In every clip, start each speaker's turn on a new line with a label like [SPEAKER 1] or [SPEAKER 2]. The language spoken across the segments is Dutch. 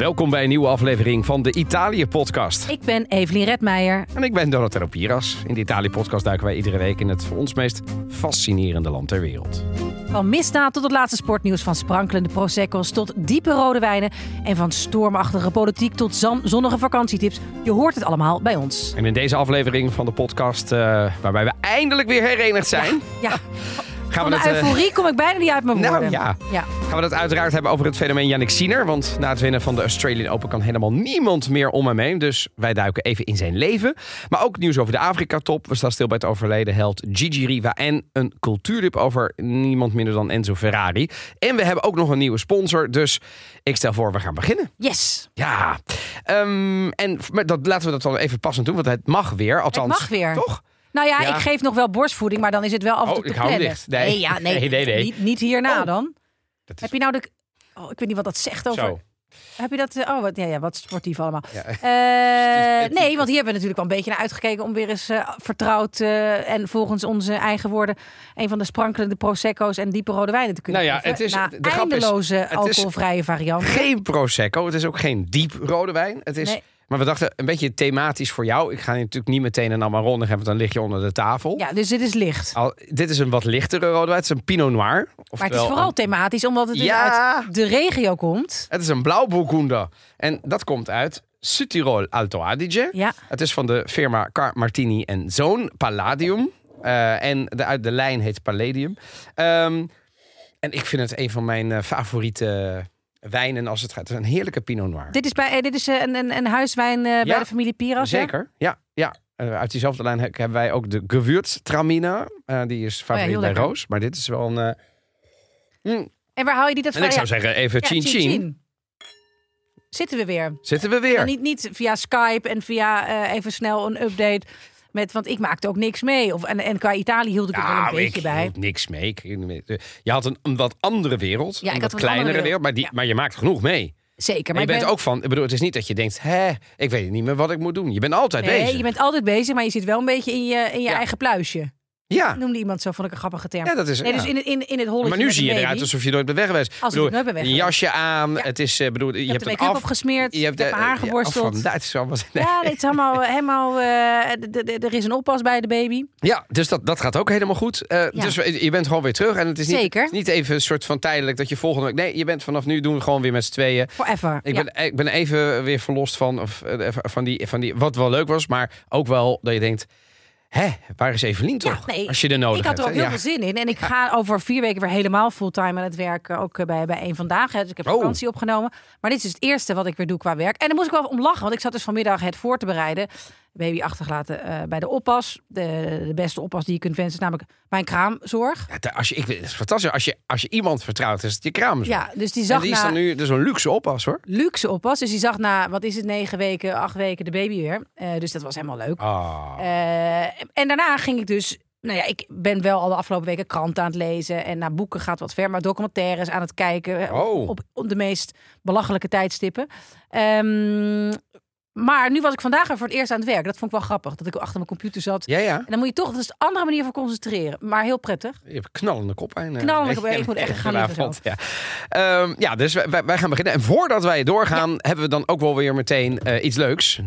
[SPEAKER 1] Welkom bij een nieuwe aflevering van de Italië-podcast.
[SPEAKER 2] Ik ben Evelien Redmeijer.
[SPEAKER 1] En ik ben Donatello Piras. In de Italië-podcast duiken wij iedere week in het voor ons meest fascinerende land ter wereld.
[SPEAKER 2] Van misdaad tot het laatste sportnieuws, van sprankelende prosecco's tot diepe rode wijnen en van stormachtige politiek tot zonnige vakantietips. Je hoort het allemaal bij ons.
[SPEAKER 1] En in deze aflevering van de podcast, eh, waarbij we eindelijk weer herenigd zijn,
[SPEAKER 2] Ja,
[SPEAKER 1] gaan
[SPEAKER 2] van
[SPEAKER 1] we
[SPEAKER 2] de
[SPEAKER 1] het... eh,
[SPEAKER 2] euforie kom ik bijna niet uit mijn
[SPEAKER 1] nou,
[SPEAKER 2] woorden.
[SPEAKER 1] ja.
[SPEAKER 2] ja.
[SPEAKER 1] gaan we het uiteraard hebben over het fenomeen Yannick Sinner. Want na het winnen van de Australian Open kan helemaal niemand meer om hem heen. Dus wij duiken even in zijn leven. Maar ook nieuws over de Afrika-top. We staan stil bij het overleden held Gigi Riva. En een cultuurtip over niemand minder dan Enzo Ferrari. En we hebben ook nog een nieuwe sponsor. Dus ik stel voor, we gaan beginnen.
[SPEAKER 2] Yes,
[SPEAKER 1] Ja, Ehm, en maar dat, laten we dat dan even passend doen. Want het mag weer. Althans,
[SPEAKER 2] mag weer.
[SPEAKER 1] Toch?
[SPEAKER 2] Nou ja,
[SPEAKER 1] Ja.
[SPEAKER 2] ik geef nog wel borstvoeding, maar dan is het wel af en
[SPEAKER 1] Oh,
[SPEAKER 2] toe te
[SPEAKER 1] ik hou
[SPEAKER 2] plannen.
[SPEAKER 1] dicht. Nee.
[SPEAKER 2] ja, nee,
[SPEAKER 1] Nee, nee, nee.
[SPEAKER 2] Niet, niet hierna
[SPEAKER 1] Oh.
[SPEAKER 2] dan.
[SPEAKER 1] Is
[SPEAKER 2] Heb je nou de... Oh, ik weet niet wat dat zegt over...
[SPEAKER 1] zo.
[SPEAKER 2] Heb je dat... eh, Oh, wat, ja, ja, wat sportief allemaal.
[SPEAKER 1] Ja.
[SPEAKER 2] Eh, nee, want hier hebben we natuurlijk wel een beetje naar uitgekeken om weer eens eh, vertrouwd en volgens onze eigen woorden een van de sprankelende prosecco's en diepe rode wijnen te kunnen
[SPEAKER 1] Nou ja, het is-
[SPEAKER 2] Na
[SPEAKER 1] de
[SPEAKER 2] eindeloze
[SPEAKER 1] is
[SPEAKER 2] alcoholvrije variant.
[SPEAKER 1] Geen prosecco. Het is ook geen diep rode wijn. Het is,
[SPEAKER 2] Nee.
[SPEAKER 1] Maar we dachten een beetje thematisch voor jou. Ik ga natuurlijk niet meteen een Amarone geven, want dan lig je onder de tafel.
[SPEAKER 2] Ja, dus dit is licht.
[SPEAKER 1] Al, dit is een wat lichtere rode wijn. Het is een Pinot Noir.
[SPEAKER 2] Maar het is vooral
[SPEAKER 1] een-
[SPEAKER 2] thematisch omdat het dus uit de regio komt.
[SPEAKER 1] het is een blauw Burgunder. En dat komt uit Südtirol Alto Adige.
[SPEAKER 2] Ja,
[SPEAKER 1] Het is van de firma Car Martini en Zoon Palladium. Eh, en de, uit de lijn heet Palladium. Ehm, en ik vind het een van mijn eh, favoriete wijnen als het gaat. Het is een heerlijke Pinot Noir.
[SPEAKER 2] dit is, bij, eh, dit is eh, een, een, een huiswijn eh, bij de familie Piras.
[SPEAKER 1] Zeker, ja. ja. Uit diezelfde lijn he- hebben wij ook de Gewürztraminer. Eh die is favoriet
[SPEAKER 2] Oh heel
[SPEAKER 1] bij. Roos. Maar dit is wel een... mm.
[SPEAKER 2] En waar haal je die dat
[SPEAKER 1] En ik
[SPEAKER 2] van?
[SPEAKER 1] zou zeggen, even chin
[SPEAKER 2] chin
[SPEAKER 1] chin.
[SPEAKER 2] Zitten we weer.
[SPEAKER 1] Zitten we weer.
[SPEAKER 2] Ja, niet, niet via Skype en via even snel een update. Met, want ik maakte ook niks mee. Of, en, en qua Italië hield ik er wel een beetje
[SPEAKER 1] ik
[SPEAKER 2] bij.
[SPEAKER 1] niks mee. Ik- Je had een, een wat andere wereld.
[SPEAKER 2] Ja,
[SPEAKER 1] een wat kleinere wereld.
[SPEAKER 2] wereld.
[SPEAKER 1] Maar, die,
[SPEAKER 2] Ja.
[SPEAKER 1] maar je maakt genoeg mee.
[SPEAKER 2] Zeker.
[SPEAKER 1] En
[SPEAKER 2] Maar
[SPEAKER 1] je bent
[SPEAKER 2] ben,
[SPEAKER 1] ook van... Ik bedoel, het is niet dat je denkt... Hè, ik weet niet meer wat ik moet doen. Je bent altijd
[SPEAKER 2] nee,
[SPEAKER 1] bezig.
[SPEAKER 2] je bent altijd bezig, maar je zit wel een beetje in je, in je
[SPEAKER 1] Ja.
[SPEAKER 2] eigen pluisje.
[SPEAKER 1] Ja.
[SPEAKER 2] Noemde iemand zo, vond ik een grappige term.
[SPEAKER 1] ja, dat is...
[SPEAKER 2] nee,
[SPEAKER 1] ja.
[SPEAKER 2] dus in, het- in, in het holletje
[SPEAKER 1] maar nu zie je eruit alsof je nooit bent weg geweest.
[SPEAKER 2] Als
[SPEAKER 1] bedoel,
[SPEAKER 2] ik nooit ben weg
[SPEAKER 1] een jasje aan.
[SPEAKER 2] Ja.
[SPEAKER 1] Het is, eh, bedoel, je hebt
[SPEAKER 2] heb de make-up opgesmeerd,
[SPEAKER 1] Je hebt de-
[SPEAKER 2] haar
[SPEAKER 1] ja,
[SPEAKER 2] geborsteld.
[SPEAKER 1] van, dat is wat-
[SPEAKER 2] Ja, het is helemaal, helemaal eh, er is een oppas bij de baby.
[SPEAKER 1] Ja, dus dat, dat gaat ook helemaal goed. Eh,
[SPEAKER 2] Ja.
[SPEAKER 1] Dus je bent gewoon weer terug. En het is niet,
[SPEAKER 2] Zeker.
[SPEAKER 1] niet even een soort van tijdelijk dat je volgende week... Nee, je bent vanaf nu doen we gewoon weer met z'n tweeën.
[SPEAKER 2] Forever.
[SPEAKER 1] Ik,
[SPEAKER 2] Ja.
[SPEAKER 1] ben, ik ben even weer verlost van, of, van, die, van die... Wat wel leuk was, maar ook wel dat je denkt... Hé, waar is Evelien toch?
[SPEAKER 2] nee,
[SPEAKER 1] Als je er nodig
[SPEAKER 2] ik had er ook
[SPEAKER 1] hebt.
[SPEAKER 2] heel veel zin in. En ik ga over vier weken weer helemaal fulltime aan het werk. eh, Ook eh, bij, bij een vandaag. Dus ik heb
[SPEAKER 1] Oh.
[SPEAKER 2] vakantie opgenomen. Maar dit is het eerste wat ik weer doe qua werk. En daar moest ik wel om lachen. Want ik zat dus vanmiddag het voor te bereiden. Baby achtergelaten eh, bij de oppas. De, de beste oppas die je kunt wensen is namelijk mijn kraamzorg.
[SPEAKER 1] Ja, als je, ik, vind- het is fantastisch. Als je, als je iemand vertrouwt, is het je kraam.
[SPEAKER 2] Ja, dus die
[SPEAKER 1] en
[SPEAKER 2] zag
[SPEAKER 1] die is
[SPEAKER 2] na
[SPEAKER 1] dan nu dus een luxe oppas hoor.
[SPEAKER 2] luxe oppas. Dus die zag na, wat is het, negen weken, acht weken de baby weer. Eh, dus dat was helemaal leuk. Eh, en daarna ging ik dus. Nou ja, ik ben wel al de afgelopen weken kranten aan het lezen. En naar boeken gaat wat ver. Maar documentaires aan het kijken.
[SPEAKER 1] Oh.
[SPEAKER 2] Op, op de meest belachelijke tijdstippen. Ehm, maar nu was ik vandaag weer voor het eerst aan het werk. Dat vond ik wel grappig. Dat ik achter mijn computer zat.
[SPEAKER 1] ja, ja.
[SPEAKER 2] En dan moet je toch, dat is een andere manier van concentreren. Maar heel prettig.
[SPEAKER 1] Je hebt knallende kop aan.
[SPEAKER 2] Knallende kop, ik moet echt gaan liggen.
[SPEAKER 1] Ja, Ehm, ja dus wij, wij- wij gaan beginnen. En voordat wij doorgaan, hebben we dan ook wel weer meteen eh, iets leuks.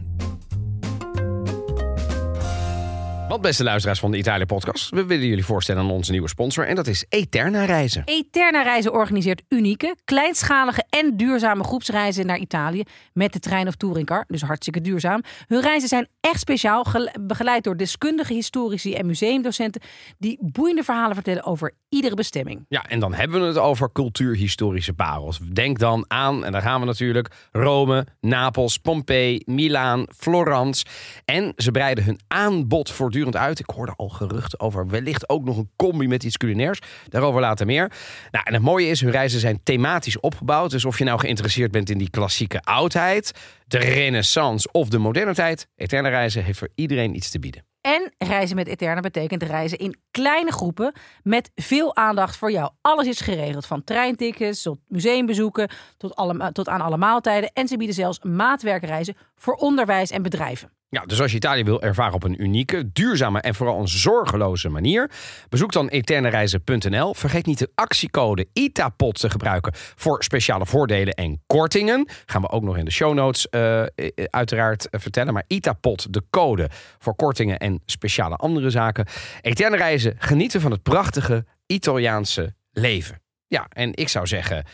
[SPEAKER 1] Want beste luisteraars van de Italië podcast, we willen jullie voorstellen aan onze nieuwe sponsor. En dat is Eterna Reizen.
[SPEAKER 2] Eterna Reizen organiseert unieke, kleinschalige en duurzame groepsreizen naar Italië met de trein of touringcar. Dus hartstikke duurzaam. Hun reizen zijn echt speciaal, gele- begeleid door deskundige historici en museumdocenten die boeiende verhalen vertellen over iedere bestemming.
[SPEAKER 1] Ja, en dan hebben we het over cultuurhistorische parels. Denk dan aan, en daar gaan we natuurlijk, Rome, Napels, Pompeii, Milaan, Florence. En ze breiden hun aanbod voortdurend uit. Ik hoorde al geruchten over wellicht ook nog een combi met iets culinairs. Daarover later meer. Nou, en het mooie is, hun reizen zijn thematisch opgebouwd. Dus of je nou geïnteresseerd bent in die klassieke oudheid, de renaissance of de moderne tijd, Eterne Reizen heeft voor iedereen iets te bieden.
[SPEAKER 2] En reizen met Eterna betekent reizen in kleine groepen met veel aandacht voor jou. Alles is geregeld, van treintickets tot museumbezoeken tot, alle, tot aan alle maaltijden. En ze bieden zelfs maatwerkreizen voor onderwijs en bedrijven.
[SPEAKER 1] Dus als je Italië wil ervaren op een unieke, duurzame en vooral een zorgeloze manier, bezoek dan eternereizen.nl. Vergeet niet de actiecode ITAPOT te gebruiken voor speciale voordelen en kortingen. Gaan we ook nog in de show notes uh, uiteraard vertellen. Maar ITAPOT, de code voor kortingen en speciale andere zaken. Eterne Reizen, genieten van het prachtige Italiaanse leven. Ja, en ik zou zeggen,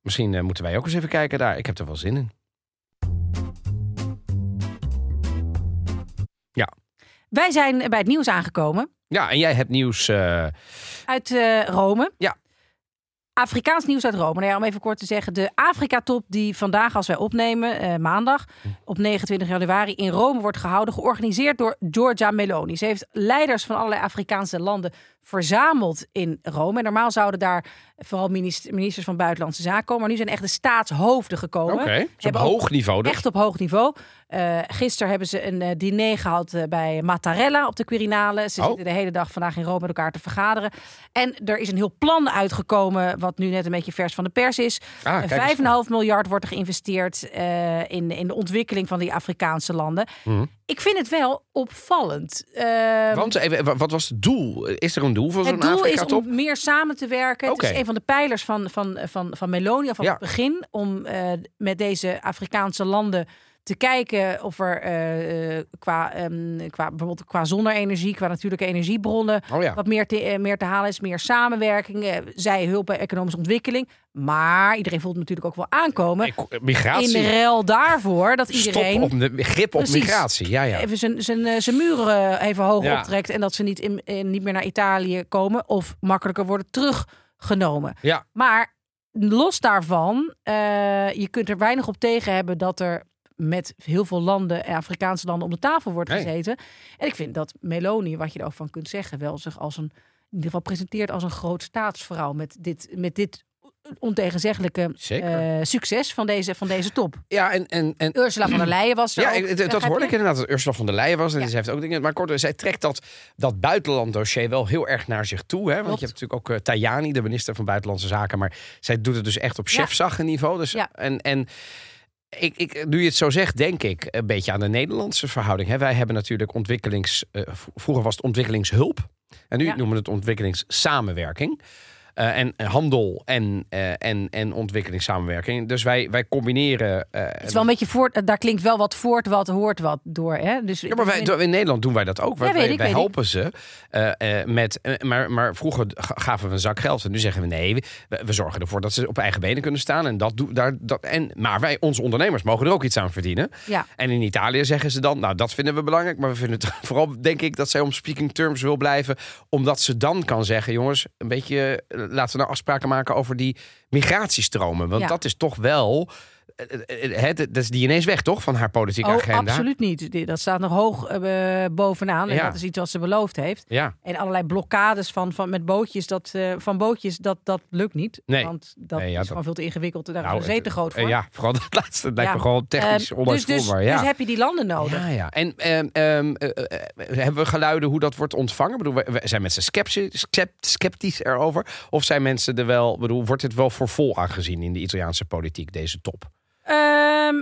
[SPEAKER 1] misschien moeten wij ook eens even kijken daar. Ik heb er wel zin in.
[SPEAKER 2] Wij zijn bij het nieuws aangekomen.
[SPEAKER 1] Ja, en jij hebt nieuws... Uh...
[SPEAKER 2] Uit uh, Rome.
[SPEAKER 1] Ja.
[SPEAKER 2] Afrikaans nieuws uit Rome. Nou ja, om even kort te zeggen. De Afrika-top die vandaag, als wij opnemen, uh, maandag, op 29 januari in Rome wordt gehouden. Georganiseerd door Giorgia Meloni. Ze heeft leiders van allerlei Afrikaanse landen verzameld in Rome. En normaal zouden daar vooral ministers van Buitenlandse Zaken komen. Maar nu zijn echt de staatshoofden gekomen.
[SPEAKER 1] Oké, okay. op hoog niveau dus.
[SPEAKER 2] Echt op hoog niveau. Uh, gisteren hebben ze een uh, diner gehad uh, bij Mattarella op de Quirinale. Ze oh. zitten de hele dag vandaag in Rome met elkaar te vergaderen. En er is een heel plan uitgekomen, wat nu net een beetje vers van de pers is.
[SPEAKER 1] Ah,
[SPEAKER 2] 5,5 miljard wordt er geïnvesteerd in, in de ontwikkeling van die Afrikaanse landen.
[SPEAKER 1] Mm.
[SPEAKER 2] Ik vind het wel opvallend. Ehm,
[SPEAKER 1] Want even, wat was het doel? Is er een doel voor zo'n
[SPEAKER 2] Het doel
[SPEAKER 1] Afrika
[SPEAKER 2] is om meer samen te werken.
[SPEAKER 1] Okay.
[SPEAKER 2] Het is een van de pijlers van, van, van, van Meloni van
[SPEAKER 1] ja.
[SPEAKER 2] het begin. Om uh, met deze Afrikaanse landen te kijken of er uh, qua, um, qua bijvoorbeeld qua zonne-energie, qua natuurlijke energiebronnen,
[SPEAKER 1] oh ja.
[SPEAKER 2] wat meer te, uh, meer te halen is, meer samenwerking, zij hulp bij economische ontwikkeling. Maar iedereen voelt natuurlijk ook wel aankomen.
[SPEAKER 1] Migratie.
[SPEAKER 2] In ruil daarvoor dat iedereen.
[SPEAKER 1] Stop op de grip op
[SPEAKER 2] Precies.
[SPEAKER 1] migratie. Ja, ja.
[SPEAKER 2] Even zijn, zijn, zijn muren even hoog
[SPEAKER 1] Ja.
[SPEAKER 2] optrekt en dat ze niet, in, in- niet meer naar Italië komen of makkelijker worden teruggenomen.
[SPEAKER 1] Ja.
[SPEAKER 2] Maar los daarvan, eh, je kunt er weinig op tegen hebben dat er met heel veel landen, eh, Afrikaanse landen, om de tafel wordt
[SPEAKER 1] Nee.
[SPEAKER 2] gezeten. En ik vind dat Meloni, wat je er ook van kunt zeggen, wel zich als een, in ieder geval presenteert als een groot staatsvrouw met dit, met dit ontegenzeggelijke eh, succes van deze, van deze top.
[SPEAKER 1] Ja, en, en, en
[SPEAKER 2] Ursula von der Leyen was er
[SPEAKER 1] Ja,
[SPEAKER 2] ook.
[SPEAKER 1] dat, dat
[SPEAKER 2] Begrijp
[SPEAKER 1] hoorde ik inderdaad. Dat Ursula von der Leyen was. En
[SPEAKER 2] Ja.
[SPEAKER 1] ze heeft ook dingen. Maar kort, zij trekt dat, dat buitenlanddossier wel heel erg naar zich toe. Hè? Want
[SPEAKER 2] Klopt.
[SPEAKER 1] je hebt natuurlijk ook eh, Tajani, de minister van Buitenlandse Zaken. Maar zij doet het dus echt op chefzaggenniveau. Dus,
[SPEAKER 2] Ja.
[SPEAKER 1] En, en ik, ik, nu je het zo zegt, denk ik een beetje aan de Nederlandse verhouding. Hè? Wij hebben natuurlijk ontwikkelings. eh, vroeger was het ontwikkelingshulp. En nu
[SPEAKER 2] Ja.
[SPEAKER 1] noemen we het ontwikkelingssamenwerking. Eh, en handel en, eh, en, en ontwikkelingssamenwerking. Dus wij, wij combineren. eh,
[SPEAKER 2] Het is wel een beetje voort, daar klinkt wel wat voort, wat hoort wat door. Hè? Dus
[SPEAKER 1] Ja, maar wij, in Nederland doen wij dat ook. Wij,
[SPEAKER 2] Ja,
[SPEAKER 1] wij,
[SPEAKER 2] ik,
[SPEAKER 1] wij
[SPEAKER 2] ik.
[SPEAKER 1] helpen ze met. maar, maar vroeger ga- gaven we een zak geld. En nu zeggen we nee, we, we zorgen ervoor dat ze op eigen benen kunnen staan. En dat daar. Dat, en, maar wij, onze ondernemers, mogen er ook iets aan verdienen.
[SPEAKER 2] Ja.
[SPEAKER 1] En in Italië zeggen ze dan, nou dat vinden we belangrijk. Maar we vinden het vooral, denk ik, dat zij om speaking terms wil blijven. Omdat ze dan kan zeggen, jongens, een beetje, laten we nou afspraken maken over die migratiestromen. Want
[SPEAKER 2] Ja.
[SPEAKER 1] dat is toch wel. Het, dat is die ineens weg, toch? Van haar politieke
[SPEAKER 2] Oh,
[SPEAKER 1] agenda.
[SPEAKER 2] absoluut niet. Dat staat nog hoog eh, bovenaan. En
[SPEAKER 1] Ja.
[SPEAKER 2] dat is iets wat ze beloofd heeft.
[SPEAKER 1] Ja.
[SPEAKER 2] En allerlei blokkades van, van, met bootjes, dat, eh, van bootjes, dat, dat lukt niet.
[SPEAKER 1] Nee.
[SPEAKER 2] Want dat
[SPEAKER 1] Nee, ja,
[SPEAKER 2] is
[SPEAKER 1] dat-
[SPEAKER 2] gewoon veel te ingewikkeld. Daar
[SPEAKER 1] Nou,
[SPEAKER 2] is zee
[SPEAKER 1] het-
[SPEAKER 2] te groot
[SPEAKER 1] eh,
[SPEAKER 2] voor.
[SPEAKER 1] ja, vooral dat laatste. Het lijkt
[SPEAKER 2] Ja.
[SPEAKER 1] me gewoon technisch
[SPEAKER 2] Ehm, dus, dus, dus heb je die landen nodig.
[SPEAKER 1] Ja, ja. En ehm, ehm, eh, eh, hebben we geluiden hoe dat wordt ontvangen? Ik bedoel, zijn mensen sceptisch, scept- sceptisch erover? Of zijn mensen er wel, bedoel, wordt dit wel voor vol aangezien in de Italiaanse politiek, deze top?
[SPEAKER 2] Ehm,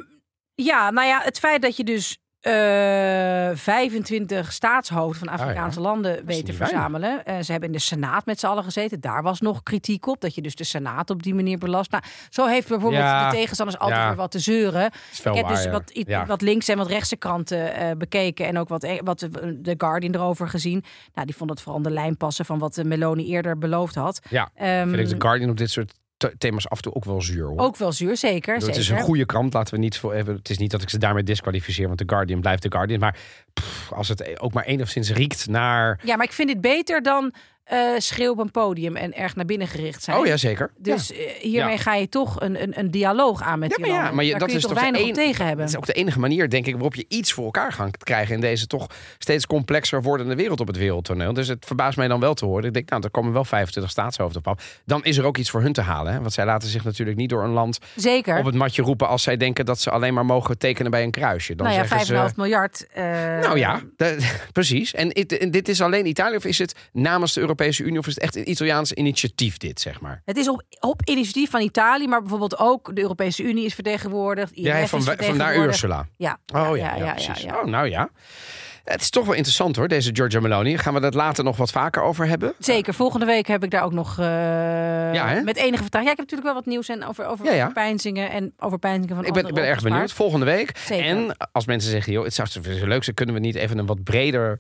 [SPEAKER 2] ja, nou ja, het feit dat je dus eh 25 staatshoofden van Afrikaanse landen weet te verzamelen. Eh, ze hebben in de Senaat met z'n allen gezeten. Daar was nog kritiek op, dat je dus de Senaat op die manier belast. Nou, zo heeft bijvoorbeeld
[SPEAKER 1] Ja.
[SPEAKER 2] de tegenstanders altijd
[SPEAKER 1] Ja.
[SPEAKER 2] weer wat te zeuren. Ik heb dus wat, wat links en wat rechtse kranten eh, bekeken. En ook wat, e- wat de- Guardian erover gezien. Nou, die vond het vooral de lijn passen van wat Meloni eerder beloofd had.
[SPEAKER 1] Ja,
[SPEAKER 2] Ehm,
[SPEAKER 1] vind ik de Guardian op dit soort thema's af en toe ook wel zuur. Hoor.
[SPEAKER 2] ook wel zuur, zeker.
[SPEAKER 1] Het is een goede krant, laten we niet voor even. Het is niet dat ik ze daarmee disqualificeer, want de Guardian blijft de Guardian. Maar pff, als het ook maar enigszins riekt naar.
[SPEAKER 2] Ja, maar ik vind dit beter dan eh schreeuw op een podium en erg naar binnen gericht zijn.
[SPEAKER 1] Oh ja, zeker.
[SPEAKER 2] Dus eh, hiermee
[SPEAKER 1] Ja.
[SPEAKER 2] ga je toch een, een, een dialoog aan met
[SPEAKER 1] Ja,
[SPEAKER 2] die
[SPEAKER 1] maar ja,
[SPEAKER 2] landen.
[SPEAKER 1] maar je-
[SPEAKER 2] Daar
[SPEAKER 1] dat
[SPEAKER 2] kun je
[SPEAKER 1] is
[SPEAKER 2] toch weinig op
[SPEAKER 1] een-
[SPEAKER 2] tegen hebben.
[SPEAKER 1] Het is ook de enige manier, denk ik, waarop je iets voor elkaar gaat krijgen in deze toch steeds complexer wordende wereld op het wereldtoneel. Dus het verbaast mij dan wel te horen. Ik denk, nou, er komen wel 25 staatshoofden op af. Dan is er ook iets voor hun te halen. Hè? Want zij laten zich natuurlijk niet door een land
[SPEAKER 2] Zeker.
[SPEAKER 1] op het matje roepen als zij denken dat ze alleen maar mogen tekenen bij een kruisje. Dan
[SPEAKER 2] nou ja,
[SPEAKER 1] zeggen
[SPEAKER 2] 5,5
[SPEAKER 1] ze.
[SPEAKER 2] miljard. eh,
[SPEAKER 1] Nou ja, de- precies. En, it- en dit is alleen Italië of is het namens de Europese Europese Unie of is het echt een Italiaans initiatief dit, zeg maar?
[SPEAKER 2] Het is op, op initiatief van Italië, maar bijvoorbeeld ook de Europese Unie is vertegenwoordigd. IMF
[SPEAKER 1] Ja, van, vandaar. Ursula.
[SPEAKER 2] Ja.
[SPEAKER 1] Oh ja, ja, precies. Oh, nou ja. Het is toch wel interessant hoor, deze Giorgia Meloni. Gaan we dat later nog wat vaker over hebben?
[SPEAKER 2] Zeker. Volgende week heb ik daar ook nog eh,
[SPEAKER 1] hè?
[SPEAKER 2] met enige vertraging. Ja, ik heb natuurlijk wel wat nieuws en over, over
[SPEAKER 1] Ja, ja.
[SPEAKER 2] overpeinzingen en overpeinzingen van
[SPEAKER 1] Ik ben, ik ben erg benieuwd. Volgende week.
[SPEAKER 2] Zeker.
[SPEAKER 1] En als mensen zeggen, joh, het zou zo leuk zijn, kunnen we niet even een wat breder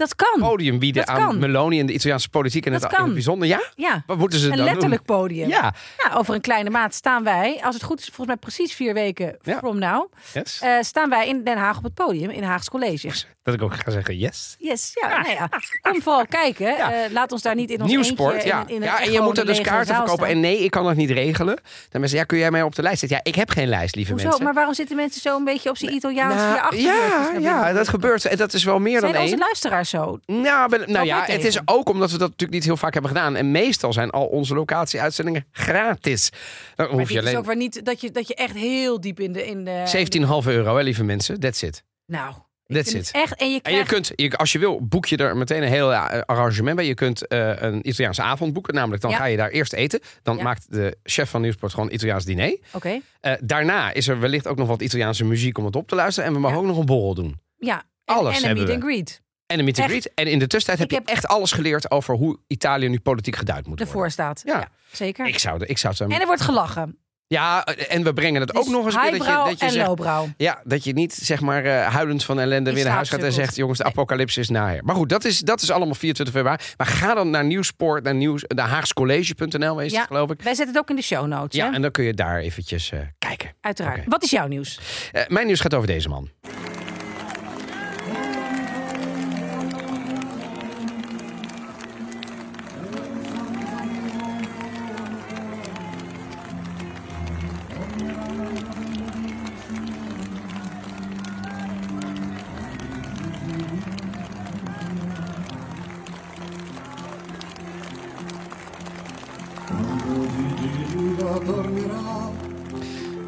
[SPEAKER 2] Dat kan.
[SPEAKER 1] podium bieden
[SPEAKER 2] Dat
[SPEAKER 1] aan
[SPEAKER 2] kan.
[SPEAKER 1] Meloni en de Italiaanse politiek en
[SPEAKER 2] Dat
[SPEAKER 1] het, in het
[SPEAKER 2] kan.
[SPEAKER 1] bijzonder? Ja?
[SPEAKER 2] Ja,
[SPEAKER 1] Wat moeten ze
[SPEAKER 2] een
[SPEAKER 1] dan
[SPEAKER 2] letterlijk
[SPEAKER 1] doen?
[SPEAKER 2] podium.
[SPEAKER 1] Ja,
[SPEAKER 2] Ja, over een kleine maand staan wij, als het goed is, volgens mij precies vier weken
[SPEAKER 1] Ja.
[SPEAKER 2] from now,
[SPEAKER 1] yes.
[SPEAKER 2] eh, staan wij in Den Haag op het podium in Haags College.
[SPEAKER 1] Dat ik ook ga zeggen yes.
[SPEAKER 2] Yes, ja, nou ja. Kom vooral kijken. Eh, laat ons daar niet in ons
[SPEAKER 1] Nieuwsport, ja.
[SPEAKER 2] in,
[SPEAKER 1] ja. En je moet er dus kaarten verkopen. En nee, ik kan dat niet regelen. Dan mensen, ja, kun jij mij op de lijst zetten? Ja, ik heb geen lijst, lieve
[SPEAKER 2] Hoezo?
[SPEAKER 1] mensen.
[SPEAKER 2] Maar waarom zitten mensen zo een beetje op zijn Italiaans
[SPEAKER 1] Nou, ja, ja, dat gebeurt. En dat is wel meer
[SPEAKER 2] Zijn
[SPEAKER 1] dan
[SPEAKER 2] onze
[SPEAKER 1] één.
[SPEAKER 2] luisteraars zo?
[SPEAKER 1] Nou, ben- nou ja, het is ook omdat we dat natuurlijk niet heel vaak hebben gedaan. En meestal zijn al onze locatie-uitzendingen gratis. Dan hoef je
[SPEAKER 2] is
[SPEAKER 1] alleen
[SPEAKER 2] ook weer niet dat je, dat je echt heel diep in de... In de
[SPEAKER 1] 17,5 euro, hè, lieve mensen. That's it.
[SPEAKER 2] Nou,
[SPEAKER 1] That's it.
[SPEAKER 2] echt... En je
[SPEAKER 1] En je kunt, je, als je wil, boek je er meteen een heel arrangement bij. Je kunt eh, een Italiaanse avond boeken. Namelijk, dan
[SPEAKER 2] Ja.
[SPEAKER 1] ga je daar eerst eten. Dan
[SPEAKER 2] Ja.
[SPEAKER 1] maakt de chef van Nieuwsport gewoon Italiaans diner.
[SPEAKER 2] Oké,
[SPEAKER 1] Eh, daarna is er wellicht ook nog wat Italiaanse muziek om het op te luisteren. En we mogen
[SPEAKER 2] Ja.
[SPEAKER 1] ook nog een borrel doen.
[SPEAKER 2] ja. En,
[SPEAKER 1] Alles
[SPEAKER 2] en een meet
[SPEAKER 1] we.
[SPEAKER 2] and greet
[SPEAKER 1] En een meet and greet. En in de tussentijd heb
[SPEAKER 2] Ik
[SPEAKER 1] je
[SPEAKER 2] heb-
[SPEAKER 1] echt alles geleerd over hoe Italië nu politiek geduid moet worden.
[SPEAKER 2] ervoor staat.
[SPEAKER 1] Ja.
[SPEAKER 2] Ja, zeker.
[SPEAKER 1] Ik zou, de- ik zou het...
[SPEAKER 2] En er wordt gelachen.
[SPEAKER 1] Ja, en we brengen het ook
[SPEAKER 2] Dus
[SPEAKER 1] nog eens een keer dat je, dat je
[SPEAKER 2] en
[SPEAKER 1] zegt... Ja, dat je niet zeg maar eh, huilend van ellende weer naar huis gaat en zegt: jongens, de
[SPEAKER 2] Nee.
[SPEAKER 1] apocalypse is naher. Maar goed, dat is, dat is allemaal 24 februari. Maar ga dan naar Nieuwsport, naar, nieuws, naar haagscollege.nl, is
[SPEAKER 2] Ja.
[SPEAKER 1] het, geloof ik.
[SPEAKER 2] Wij zetten het ook in de show notes.
[SPEAKER 1] Ja,
[SPEAKER 2] hè?
[SPEAKER 1] en dan kun je daar eventjes eh, kijken.
[SPEAKER 2] Uiteraard. Wat is jouw nieuws?
[SPEAKER 1] Eh, mijn nieuws gaat over deze man.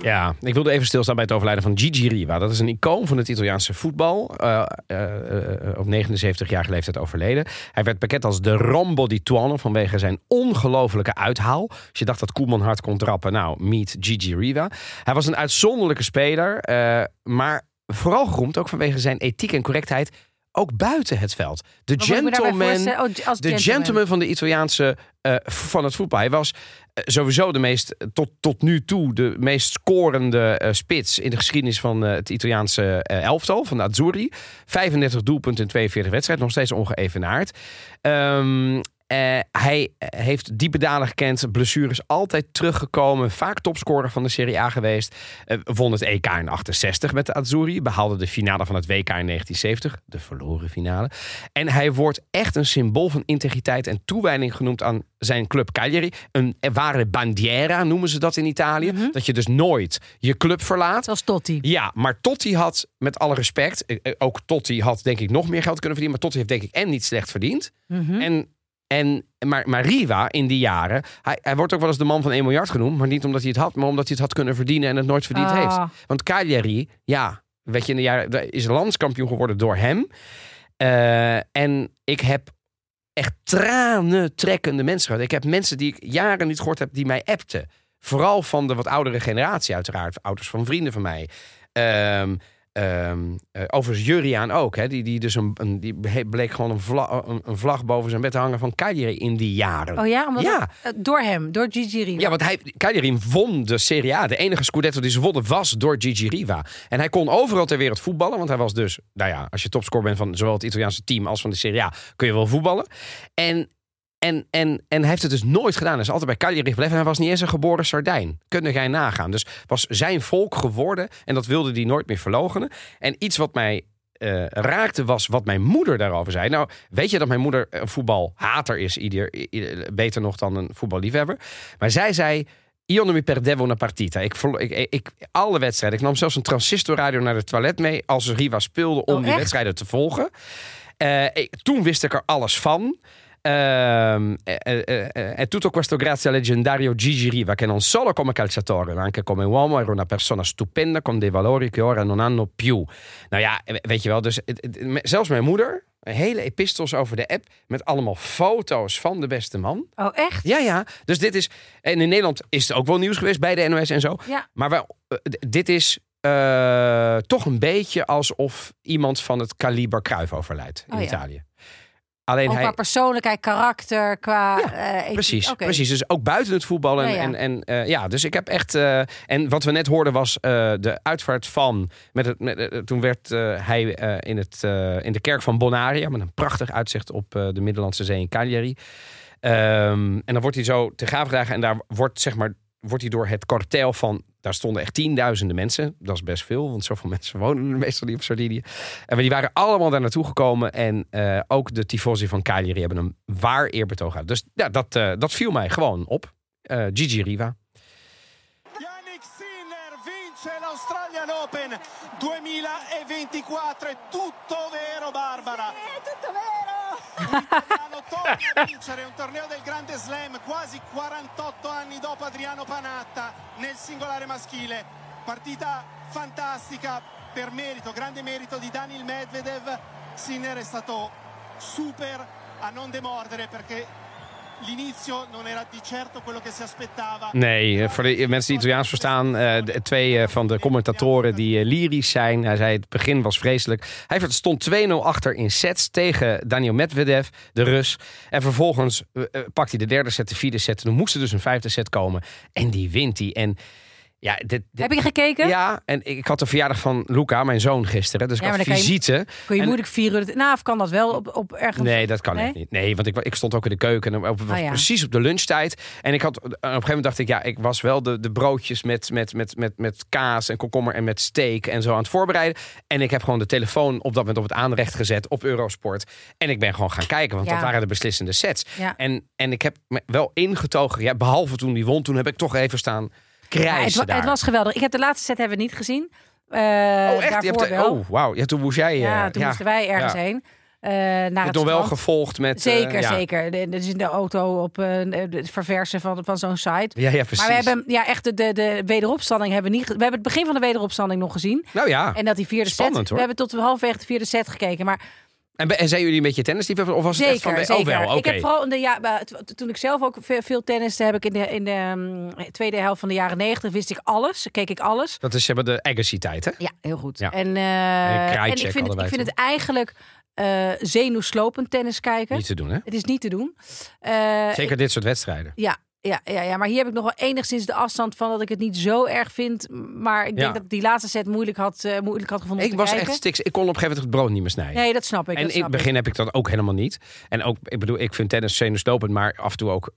[SPEAKER 1] Ja, ik wilde even stilstaan bij het overlijden van Gigi Riva. Dat is een icoon van het Italiaanse voetbal. Eh, eh, eh, op 79-jarige leeftijd overleden. Hij werd bekend als de Rambo di Tuono vanwege zijn ongelofelijke uithaal. Als je dacht dat Koeman hard kon trappen, nou, meet Gigi Riva. Hij was een uitzonderlijke speler, maar vooral geroemd ook vanwege zijn ethiek en correctheid. Ook buiten het veld. De gentleman.
[SPEAKER 2] Oh,
[SPEAKER 1] De gentleman van de Italiaanse eh, van het voetbal. Hij was eh, sowieso de meest tot, tot nu toe de meest scorende eh, spits in de geschiedenis van eh, het Italiaanse eh, elftal van de Azzurri. 35 doelpunten in 42 wedstrijden, nog steeds ongeëvenaard. Eh, hij heeft diepe dalen gekend, blessures altijd teruggekomen, vaak topscorer van de Serie A geweest. Eh, won het EK in 68 met de Azzurri, behaalde de finale van het WK in 1970, de verloren finale. En hij wordt echt een symbool van integriteit en toewijding genoemd aan zijn club Cagliari. Een ware bandiera noemen ze dat in Italië.
[SPEAKER 2] Mhm.
[SPEAKER 1] Dat je dus nooit je club verlaat.
[SPEAKER 2] Zoals Totti.
[SPEAKER 1] Ja, maar Totti had, met alle respect, eh, eh, ook Totti had denk ik nog meer geld kunnen verdienen. Maar Totti heeft denk ik en niet slecht verdiend.
[SPEAKER 2] Mhm.
[SPEAKER 1] En, en, maar, maar Riva in die jaren, hij, hij wordt ook wel eens de man van 1 miljard genoemd. Maar niet omdat hij het had, maar omdat hij het had kunnen verdienen en het nooit verdiend
[SPEAKER 2] Ah.
[SPEAKER 1] heeft. Want Cagliari, ja, weet je, in de jaren is landskampioen geworden door hem. Eh, en ik heb echt tranen trekkende mensen gehad. Ik heb mensen die ik jaren niet gehoord heb, die mij appten. Vooral van de wat oudere generatie uiteraard. Ouders van vrienden van mij. Ehm ehm eh, overigens Juriaan ook. Hè, die, die, dus een, een, die bleek gewoon een, vla, een, een vlag boven zijn bed te hangen van Cagliari in die jaren.
[SPEAKER 2] Oh ja, omdat
[SPEAKER 1] Ja.
[SPEAKER 2] eh, door hem, door Gigi Riva.
[SPEAKER 1] Ja, want hij, Cagliari won de Serie A. De enige Scudetto die ze wonnen was door Gigi Riva. En hij kon overal ter wereld voetballen. Want hij was dus, nou ja, als je topscorer bent van zowel het Italiaanse team als van de Serie A, kun je wel voetballen. En, en, en, en hij heeft het dus nooit gedaan. Hij is altijd bij Cagliari gebleven. En hij was niet eens een geboren Sardijn. Kunnen jij nagaan. Dus was zijn volk geworden. En dat wilde hij nooit meer verlogenen. En iets wat mij eh, raakte was wat mijn moeder daarover zei. Nou, weet je dat mijn moeder een voetbalhater is, ieder, ieder- beter nog dan een voetballiefhebber. Maar zij zei, io non mi perdevo una partita. Ik, ik, ik, alle wedstrijden. Ik nam zelfs een transistorradio naar het toilet mee als Riva speelde om
[SPEAKER 2] Oh,
[SPEAKER 1] die wedstrijden te volgen. Eh, ik- toen wist ik er alles van. Ehm, eh, eh, eh, è tutto questo grazie al leggendario Gigi Riva che non solo come calciatore ma anche come uomo era una persona stupenda con dei valori che ora non hanno più. Nou ja, weet je wel, dus het- het- me- zelfs mijn moeder, Hele epistels over de app. Met allemaal foto's van de beste man.
[SPEAKER 2] Oh, echt?
[SPEAKER 1] Ja, ja. Dus dit is. En in Nederland is het ook wel nieuws geweest bij de NOS en zo.
[SPEAKER 2] Ja.
[SPEAKER 1] Maar wel, eh, d- dit is eh, toch een beetje alsof iemand van het kaliber Cruijff overlijdt in
[SPEAKER 2] Oh, ja.
[SPEAKER 1] Italië. Alleen
[SPEAKER 2] Ook
[SPEAKER 1] hij.
[SPEAKER 2] qua persoonlijkheid, karakter, qua...
[SPEAKER 1] Ja,
[SPEAKER 2] eh.
[SPEAKER 1] Precies, precies. Dus ook buiten het voetbal. En,
[SPEAKER 2] Ja, ja.
[SPEAKER 1] en, en eh, ja, dus ik heb echt. eh, en wat we net hoorden was de uitvaart van. Met het, met, toen werd hij in, het, in de kerk van Bonaria. Met een prachtig uitzicht op de Middellandse Zee in Cagliari. Ehm, en dan wordt hij zo te graaf gedragen. En daar wordt, zeg maar, wordt hij door het kartel van. Daar stonden echt tienduizenden mensen. Dat is best veel, want zoveel mensen wonen meestal niet op Sardinië. En die waren allemaal daar naartoe gekomen. En eh, ook de tifosi van Cagliari hebben een waar eerbetoog uit. Dus ja, dat, eh, dat viel mij gewoon op. Eh, Gigi Riva.
[SPEAKER 3] Yannick Sinner vince l'Australian Open 2024, è tutto vero Barbara.
[SPEAKER 4] È tutto vero!
[SPEAKER 3] L'italiano a vincere un torneo del Grande Slam quasi 48 anni dopo Adriano Panatta nel singolare maschile. Partita fantastica per merito, grande merito di Daniel Medvedev. Sinner è stato super a non demordere perché l'inizio non era di certo quello che si aspettava.
[SPEAKER 1] Nee, eh, voor de mensen die Italiaans verstaan, eh, twee eh, van de commentatoren die lyrisch zijn. Hij zei het begin was vreselijk. Hij stond 2-0 achter in sets tegen Daniel Medvedev, de Rus. En vervolgens pakt hij de derde set, de vierde set. En dan moest er dus een vijfde set komen. En die wint hij. En ja, dit, dit-
[SPEAKER 2] Heb je gekeken?
[SPEAKER 1] ja, en ik had de verjaardag van Luca, mijn zoon, gisteren. Dus ik
[SPEAKER 2] Ja,
[SPEAKER 1] had
[SPEAKER 2] dan kan je-
[SPEAKER 1] visite.
[SPEAKER 2] Kun je
[SPEAKER 1] En-
[SPEAKER 2] moeilijk vier uur... Nou, of kan dat wel op, op ergens...
[SPEAKER 1] Nee, dat kan
[SPEAKER 2] Nee?
[SPEAKER 1] echt niet. Nee, want ik, ik stond ook in de keuken. En op,
[SPEAKER 2] Ah, ja.
[SPEAKER 1] precies op de lunchtijd. En ik had, op een gegeven moment dacht ik, ja, ik was wel de, de broodjes met, met, met, met, met kaas en komkommer en met steak en zo aan het voorbereiden. En ik heb gewoon de telefoon op dat moment op het aanrecht gezet op Eurosport. En ik ben gewoon gaan kijken, want
[SPEAKER 2] Ja.
[SPEAKER 1] dat waren de beslissende sets. En, en ik heb me wel ingetogen, ja, behalve toen die won, toen heb ik toch even staan
[SPEAKER 2] Het,
[SPEAKER 1] daar.
[SPEAKER 2] het was geweldig. Ik heb de laatste set hebben we niet gezien. Eh
[SPEAKER 1] oh, echt? Je
[SPEAKER 2] Daarvoor
[SPEAKER 1] hebt de-
[SPEAKER 2] wel.
[SPEAKER 1] oh, wauw. Ja, toen moest jij...
[SPEAKER 2] ja,
[SPEAKER 1] eh,
[SPEAKER 2] toen moesten wij ergens heen. eh naar
[SPEAKER 1] Je
[SPEAKER 2] het
[SPEAKER 1] nog wel gevolgd met...
[SPEAKER 2] Zeker,
[SPEAKER 1] ja.
[SPEAKER 2] zeker. De- Dus in de auto op het verversen van, van zo'n site.
[SPEAKER 1] Ja, ja, precies.
[SPEAKER 2] Maar we hebben ja, echt de, de, de wederopstanding hebben we niet. We hebben het begin van de wederopstanding nog gezien.
[SPEAKER 1] Nou ja.
[SPEAKER 2] En dat die vierde
[SPEAKER 1] Spannend,
[SPEAKER 2] set.
[SPEAKER 1] hoor.
[SPEAKER 2] We hebben tot halfwege de vierde set gekeken. Maar
[SPEAKER 1] En, en zijn jullie een beetje tennisliefhebber? Of was het echt van... de-
[SPEAKER 2] zeker.
[SPEAKER 1] Oh, wel, oké.
[SPEAKER 2] Ik heb vooral in de ja, toen ik zelf ook veel, tenniste heb ik in de, in de ehm, tweede helft van de jaren negentig wist ik alles. Keek ik alles.
[SPEAKER 1] Dat is hebben de Agassi-tijd, hè?
[SPEAKER 2] Ja, heel goed.
[SPEAKER 1] Ja.
[SPEAKER 2] En, eh,
[SPEAKER 1] En
[SPEAKER 2] ik vind, het, ik vind het eigenlijk eh zenuwslopend tennis kijken.
[SPEAKER 1] Niet te doen, hè?
[SPEAKER 2] Het is niet te doen. Eh,
[SPEAKER 1] Zeker dit soort wedstrijden.
[SPEAKER 2] Ja, ja, ja, ja, maar hier heb ik nog wel enigszins de afstand van dat ik het niet zo erg vind. Maar ik denk
[SPEAKER 1] Ja.
[SPEAKER 2] dat ik die laatste set moeilijk had, eh, moeilijk had gevonden
[SPEAKER 1] Ik was
[SPEAKER 2] kijken.
[SPEAKER 1] echt stiks. Ik kon op een gegeven moment het brood niet meer snijden.
[SPEAKER 2] Nee, dat snap ik.
[SPEAKER 1] en in het begin heb ik dat ook helemaal niet. En ook, ik bedoel, ik vind tennis zenuwslopend, maar af en toe ook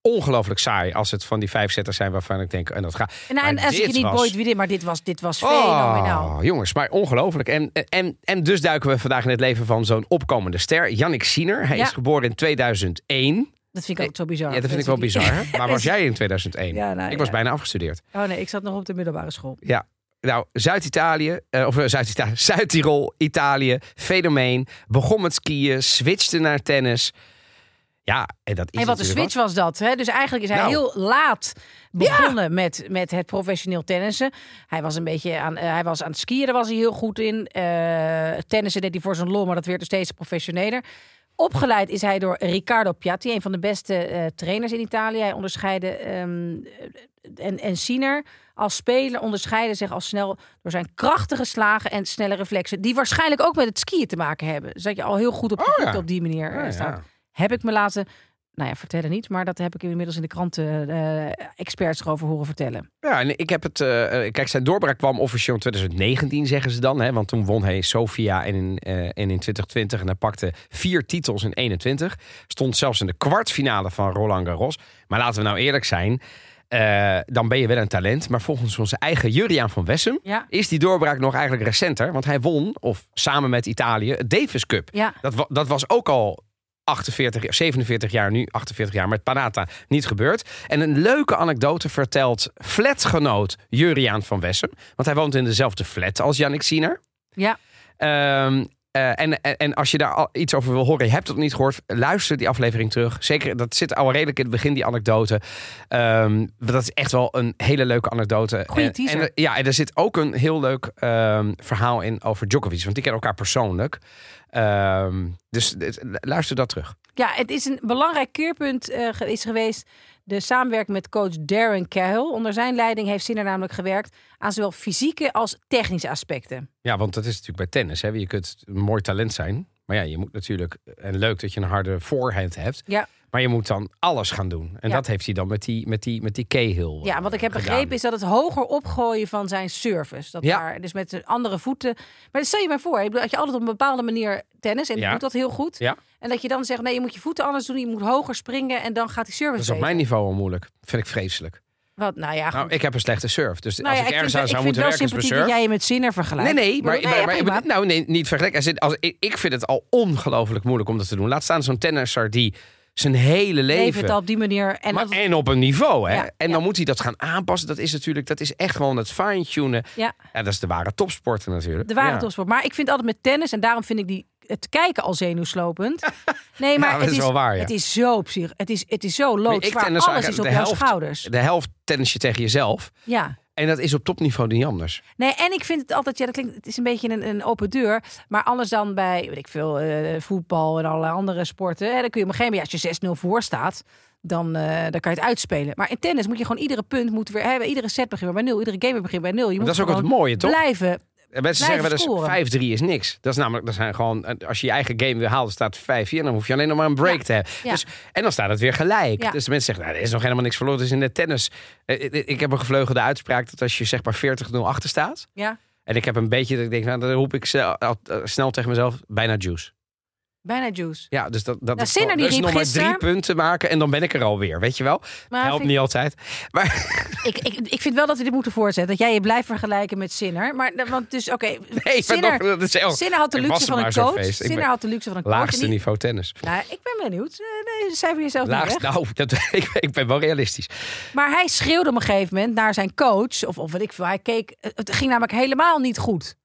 [SPEAKER 1] ongelooflijk saai als het van die vijf zetters zijn waarvan ik denk, en dat gaat.
[SPEAKER 2] En, en
[SPEAKER 1] Maar
[SPEAKER 2] als je niet
[SPEAKER 1] was-
[SPEAKER 2] boeit wie dit, maar dit was, dit was fenomenaal.
[SPEAKER 1] Oh, jongens, maar ongelooflijk. En, en, en dus duiken we vandaag in het leven van zo'n opkomende ster, Yannick Sinner. Hij
[SPEAKER 2] Ja.
[SPEAKER 1] is geboren in 2001.
[SPEAKER 2] Dat vind ik ook zo bizar.
[SPEAKER 1] Ja, dat vind ik wel bizar. hè? Waar was jij in 2001?
[SPEAKER 2] Ja, nou,
[SPEAKER 1] ik was
[SPEAKER 2] ja.
[SPEAKER 1] bijna afgestudeerd.
[SPEAKER 2] Oh nee, ik zat nog op de middelbare school.
[SPEAKER 1] Ja. Nou, Zuid-Italië, eh, of eh, Zuid-Italië, Zuid-Tirol, Italië, fenomeen. Begon met skiën, switchte naar tennis. Ja, en dat is
[SPEAKER 2] En wat een switch was dat. Hè? Dus eigenlijk is hij
[SPEAKER 1] Nou.
[SPEAKER 2] heel laat begonnen met, met het professioneel tennissen. Hij was een beetje aan, eh, hij was aan het skiën, daar was hij heel goed in. Eh tennissen deed hij voor zijn lol, maar dat werd dus steeds professioneler. Opgeleid is hij door Riccardo Piatti, een van de beste eh, trainers in Italië. Hij onderscheidde ehm, en, en Sinner als speler onderscheidde zich al snel door zijn krachtige slagen en snelle reflexen. Die waarschijnlijk ook met het skiën te maken hebben. Dus dat je al heel goed op
[SPEAKER 1] Oh, ja.
[SPEAKER 2] op die manier eh,
[SPEAKER 1] Ja,
[SPEAKER 2] staat.
[SPEAKER 1] ja.
[SPEAKER 2] Heb ik me laten, nou ja, vertellen niet, maar dat heb ik inmiddels in de kranten eh, experts erover horen vertellen.
[SPEAKER 1] Ja, en ik heb het. eh, kijk, zijn doorbraak kwam officieel in 2019, zeggen ze dan. Hè, want toen won hij Sofia en in, eh, en in 2020. En hij pakte vier titels in 21. Stond zelfs in de kwartfinale van Roland Garros. Maar laten we nou eerlijk zijn. dan ben je wel een talent. Maar volgens onze eigen Juriaan van Wessem.
[SPEAKER 2] Ja.
[SPEAKER 1] is die doorbraak nog eigenlijk recenter. Want hij won, of samen met Italië, het Davis Cup.
[SPEAKER 2] Ja,
[SPEAKER 1] Dat, wa- dat was ook al 48, jaar- 47 jaar nu, 48 jaar met Panata niet gebeurd. En een leuke anekdote vertelt flatgenoot Juriaan van Wessem. Want hij woont in dezelfde flat als Yannick Siener.
[SPEAKER 2] ja.
[SPEAKER 1] Ehm, eh, en, en, en als je daar al iets over wil horen, je hebt het nog niet gehoord, luister die aflevering terug. Zeker, dat zit al redelijk in het begin, die anekdote. Ehm, dat is echt wel een hele leuke anekdote.
[SPEAKER 2] Goeie
[SPEAKER 1] En-
[SPEAKER 2] teaser.
[SPEAKER 1] En, ja, en er zit ook een heel leuk ehm, verhaal in over Djokovic, want die kennen elkaar persoonlijk. Ehm, dus dit- luister dat terug.
[SPEAKER 2] Ja, het is een belangrijk keerpunt eh, is geweest. De samenwerking met coach Darren Cahill. Onder zijn leiding heeft Sinner namelijk gewerkt aan zowel fysieke als technische aspecten.
[SPEAKER 1] Ja, want dat is natuurlijk bij tennis. Hè. Je kunt een mooi talent zijn. Maar ja, je moet natuurlijk. En leuk dat je een harde voorhand hebt.
[SPEAKER 2] Ja.
[SPEAKER 1] Maar je moet dan alles gaan doen. En
[SPEAKER 2] Ja.
[SPEAKER 1] dat heeft hij dan met die, met die, met die Cahill.
[SPEAKER 2] Ja, wat ik heb
[SPEAKER 1] gedaan.
[SPEAKER 2] begrepen is dat het hoger opgooien van zijn service. Dat
[SPEAKER 1] Ja.
[SPEAKER 2] daar, dus met de andere voeten. Maar stel je maar voor, dat je altijd op een bepaalde manier tennis en
[SPEAKER 1] Ja.
[SPEAKER 2] doet dat heel goed.
[SPEAKER 1] Ja.
[SPEAKER 2] En dat je dan zegt, nee, je moet je voeten anders doen, je moet hoger springen en dan gaat die service
[SPEAKER 1] Dat is op mijn niveau al moeilijk. Vind ik vreselijk.
[SPEAKER 2] Wat, nou ja.
[SPEAKER 1] Nou, ik heb een slechte surf. Dus
[SPEAKER 2] Nou
[SPEAKER 1] als
[SPEAKER 2] ja,
[SPEAKER 1] ik ergens aan zou
[SPEAKER 2] vind
[SPEAKER 1] moeten
[SPEAKER 2] wel
[SPEAKER 1] werken is mijn
[SPEAKER 2] sympathiek
[SPEAKER 1] surf.
[SPEAKER 2] dat jij je met Sinner vergelijkt.
[SPEAKER 1] Nee, nee, maar,
[SPEAKER 2] Ik bedoel,
[SPEAKER 1] maar,
[SPEAKER 2] ja,
[SPEAKER 1] maar-
[SPEAKER 2] prima.
[SPEAKER 1] nou, nee, niet vergelijken. Als, als, ik, ik vind het al ongelooflijk moeilijk om dat te doen. Laat staan zo'n tennisser die zijn hele
[SPEAKER 2] Leven
[SPEAKER 1] leven...
[SPEAKER 2] het al op die manier. En
[SPEAKER 1] maar,
[SPEAKER 2] dat-
[SPEAKER 1] en op een niveau, hè?
[SPEAKER 2] Ja,
[SPEAKER 1] en
[SPEAKER 2] ja.
[SPEAKER 1] dan moet hij dat gaan aanpassen. Dat is natuurlijk, dat is echt gewoon het fine-tunen.
[SPEAKER 2] ja,
[SPEAKER 1] Ja, dat is de ware topsporter natuurlijk.
[SPEAKER 2] de ware topsport. Maar ik vind altijd met tennis, en daarom vind ik die het kijken al zenuwslopend. Nee, maar het
[SPEAKER 1] is wel waar.
[SPEAKER 2] Het is zo psych, het is, het is zo
[SPEAKER 1] ik
[SPEAKER 2] loodzwaar. Alles is op
[SPEAKER 1] de
[SPEAKER 2] jouw
[SPEAKER 1] helft-
[SPEAKER 2] schouders.
[SPEAKER 1] De helft tennis je tegen jezelf.
[SPEAKER 2] Ja.
[SPEAKER 1] En dat is op topniveau niet anders.
[SPEAKER 2] Nee, en ik vind het altijd, ja, dat klinkt, het is een beetje een, een open deur. Maar anders dan bij, weet ik veel, eh, voetbal en allerlei andere sporten. Hè, dan kun je op een gegeven moment, ja, als je 6-0 voor staat, dan, eh, dan kan je het uitspelen. Maar in tennis moet je gewoon iedere punt moet weer hebben. Iedere set begint bij nul, iedere game begint bij nul. Je moet
[SPEAKER 1] dat is ook het mooie, toch?
[SPEAKER 2] blijven.
[SPEAKER 1] En Mensen zeggen wel eens 5-3 is niks. Dat is namelijk, dat zijn gewoon, als je je eigen game weer haalt, staat 5-4. Dan hoef je alleen nog maar een break
[SPEAKER 2] Ja.
[SPEAKER 1] te hebben.
[SPEAKER 2] Ja.
[SPEAKER 1] Dus, en dan staat het weer gelijk.
[SPEAKER 2] Ja.
[SPEAKER 1] Dus de mensen zeggen, nou, er is nog helemaal niks verloren. Is in de tennis. Eh, eh, Ik heb een gevleugelde uitspraak dat als je zeg maar 40-0 achter staat.
[SPEAKER 2] Ja,
[SPEAKER 1] En ik heb een beetje dat ik denk, nou, dan roep ik snel, eh, snel tegen mezelf, bijna juice.
[SPEAKER 2] Bijna juice.
[SPEAKER 1] Ja, dus dat, dat
[SPEAKER 2] Nou,
[SPEAKER 1] is,
[SPEAKER 2] Sinner die
[SPEAKER 1] dus nog maar drie
[SPEAKER 2] gisteren-
[SPEAKER 1] punten maken en dan ben ik er alweer, weet je wel?
[SPEAKER 2] Maar
[SPEAKER 1] Helpt niet altijd. Maar
[SPEAKER 2] ik, ik, ik vind wel dat we dit moeten voortzetten. Dat jij je blijft vergelijken met Sinner. Maar want dus, oké,
[SPEAKER 1] nee,
[SPEAKER 2] Sinner,
[SPEAKER 1] nog, dat is heel,
[SPEAKER 2] Sinner had de luxe van een coach. Sinner had de luxe van een coach.
[SPEAKER 1] laagste niveau tennis.
[SPEAKER 2] Nou, ik ben benieuwd. Eh, Nee, jezelf niet
[SPEAKER 1] Laagst,
[SPEAKER 2] weg.
[SPEAKER 1] nou, dat, ik, ik ben wel realistisch.
[SPEAKER 2] Maar hij schreeuwde op een gegeven moment naar zijn coach. Of, of wat ik veel. Hij keek. Het ging namelijk helemaal niet goed.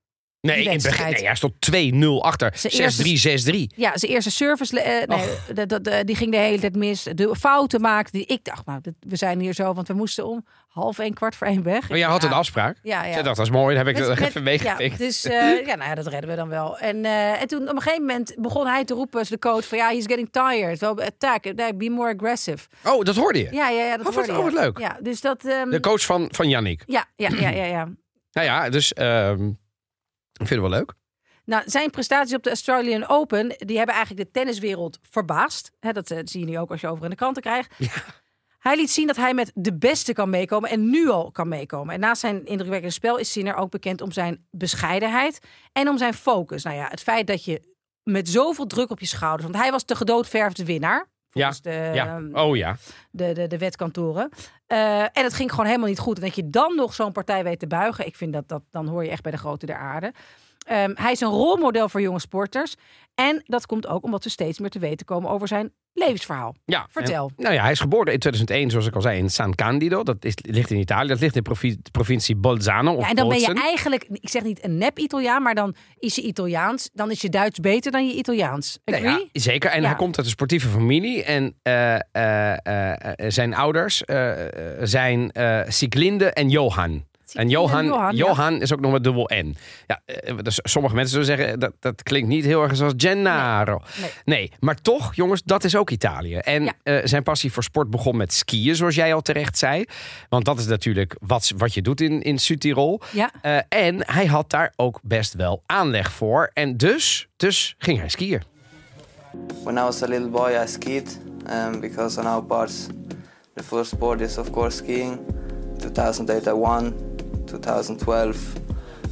[SPEAKER 1] Nee, in begin, nee, hij stond 2-0 achter.
[SPEAKER 2] Zijn
[SPEAKER 1] 6-3, 6-3.
[SPEAKER 2] Ja, zijn eerste service. eh, nee, dat, dat, eh, die ging de hele tijd mis. De fouten maakte die. Ik dacht, nou, we zijn hier zo. Want we moesten om half één, kwart voor één weg.
[SPEAKER 1] Maar jij had
[SPEAKER 2] Ja,
[SPEAKER 1] een afspraak.
[SPEAKER 2] Ja, ja.
[SPEAKER 1] Ik dacht, dat is mooi. Dan heb ik
[SPEAKER 2] Met-
[SPEAKER 1] dat
[SPEAKER 2] met-
[SPEAKER 1] even meegepikt.
[SPEAKER 2] Ja, dus eh, ja, nou ja, dat redden we dan wel. En, eh, en toen op een gegeven moment begon hij te roepen als de coach van ja, he's getting tired. Wel attack, be more aggressive.
[SPEAKER 1] Oh, dat hoorde je.
[SPEAKER 2] Ja, ja, ja, dat
[SPEAKER 1] Oh, wat-
[SPEAKER 2] hoorde
[SPEAKER 1] oh,
[SPEAKER 2] je.
[SPEAKER 1] wat leuk.
[SPEAKER 2] Ja, dus dat. ehm,
[SPEAKER 1] De coach van, van Yannick.
[SPEAKER 2] ja, ja, ja, ja, ja.
[SPEAKER 1] Nou ja, dus ehm, ik vind het wel leuk.
[SPEAKER 2] Nou, zijn prestaties op de Australian Open, die hebben eigenlijk de tenniswereld verbaasd. Dat eh, zie je nu ook als je over in de kranten krijgt. Hij liet zien dat hij met de beste kan meekomen en nu al kan meekomen. En naast zijn indrukwekkende spel is Sinner ook bekend om zijn bescheidenheid en om zijn focus. Nou ja, het feit dat je met zoveel druk op je schouders, want hij was de gedoodverfde winnaar. Volgens de,
[SPEAKER 1] Ja.
[SPEAKER 2] ehm,
[SPEAKER 1] Oh ja.
[SPEAKER 2] de, de, de wetkantoren. Eh, en het ging gewoon helemaal niet goed. En dat je dan nog zo'n partij weet te buigen. Ik vind dat, dat dan hoor je echt bij de grote der aarde. Ehm, hij is een rolmodel voor jonge sporters. En dat komt ook omdat we steeds meer te weten komen over zijn levensverhaal.
[SPEAKER 1] ja.
[SPEAKER 2] Vertel.
[SPEAKER 1] En, nou ja, hij is geboren in 2001, zoals ik al zei, in San Candido. Dat is, ligt in Italië. Dat ligt in de provincie Bolzano. Of
[SPEAKER 2] Ja, en dan ben je eigenlijk, ik zeg niet een nep-Italiaan, maar dan is je Italiaans. Dan is je Duits beter dan je Italiaans.
[SPEAKER 1] Nou ja, zeker. En
[SPEAKER 2] Ja.
[SPEAKER 1] hij komt uit een sportieve familie. En eh, eh, eh, zijn ouders zijn Siglinde en Johan. En Johan,
[SPEAKER 2] Johan,
[SPEAKER 1] Johan,
[SPEAKER 2] ja.
[SPEAKER 1] is ook nog met dubbel N. Ja, eh, dus sommige mensen zullen zeggen dat dat klinkt niet heel erg zoals Gennaro.
[SPEAKER 2] Nee.
[SPEAKER 1] Nee, maar toch, jongens, dat is ook Italië. En
[SPEAKER 2] Ja.
[SPEAKER 1] eh, zijn passie voor sport begon met skiën, zoals jij al terecht zei. Want dat is natuurlijk wat, wat je doet in, in Südtirol.
[SPEAKER 2] Ja.
[SPEAKER 1] Eh, en hij had daar ook best wel aanleg voor. En dus, dus ging hij skiën.
[SPEAKER 4] When I was a little boy, I skied um, because on our parts, the first sport is of course skiing. 2008 I won. 2012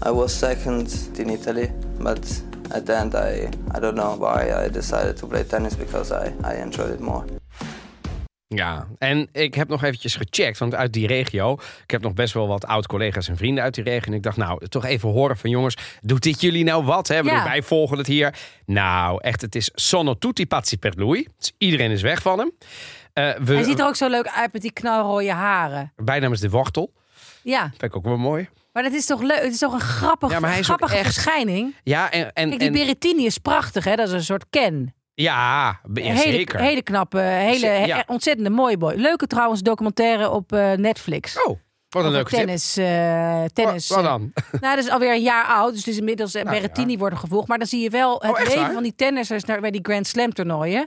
[SPEAKER 4] I was second in Italy, but at the end I I don't know why I decided to play tennis because I I enjoyed it more.
[SPEAKER 1] Ja, en ik heb nog eventjes gecheckt, want uit die regio... ik heb nog best wel wat oud-collega's en vrienden uit die regio... en ik dacht, nou, toch even horen van jongens... doet dit jullie nou wat? Hè?
[SPEAKER 2] Ja.
[SPEAKER 1] Wij volgen het hier. Nou, echt, het is sono tutti pazzi per lui. Dus iedereen is weg van hem. Eh, we,
[SPEAKER 2] Hij ziet er ook zo leuk uit met die knalrooie haren.
[SPEAKER 1] Bijnaam is de wortel.
[SPEAKER 2] Ja,
[SPEAKER 1] Vind ik ook wel mooi.
[SPEAKER 2] Maar dat is toch leuk? Het is toch een grappig,
[SPEAKER 1] Ja, maar hij is
[SPEAKER 2] grappige
[SPEAKER 1] echt-
[SPEAKER 2] verschijning?
[SPEAKER 1] Ja, en, en,
[SPEAKER 2] Kijk, die
[SPEAKER 1] en-
[SPEAKER 2] Berrettini is prachtig, hè? Dat is een soort Ken.
[SPEAKER 1] ja,
[SPEAKER 2] hele,
[SPEAKER 1] zeker.
[SPEAKER 2] hele knappe, hele,
[SPEAKER 1] ja.
[SPEAKER 2] ontzettende mooie boy. Leuke trouwens documentaire op eh, Netflix.
[SPEAKER 1] Oh, wat een leuke tip.
[SPEAKER 2] tennis, eh, tennis.
[SPEAKER 1] Wat, wat
[SPEAKER 2] eh,
[SPEAKER 1] dan?
[SPEAKER 2] Nou, dat is alweer een jaar oud. Dus het is inmiddels
[SPEAKER 1] Nou,
[SPEAKER 2] Berrettini
[SPEAKER 1] ja.
[SPEAKER 2] worden gevolgd. Maar dan zie je wel het
[SPEAKER 1] Oh,
[SPEAKER 2] leven
[SPEAKER 1] waar?
[SPEAKER 2] van die tennissers naar, bij die Grand Slam toernooien.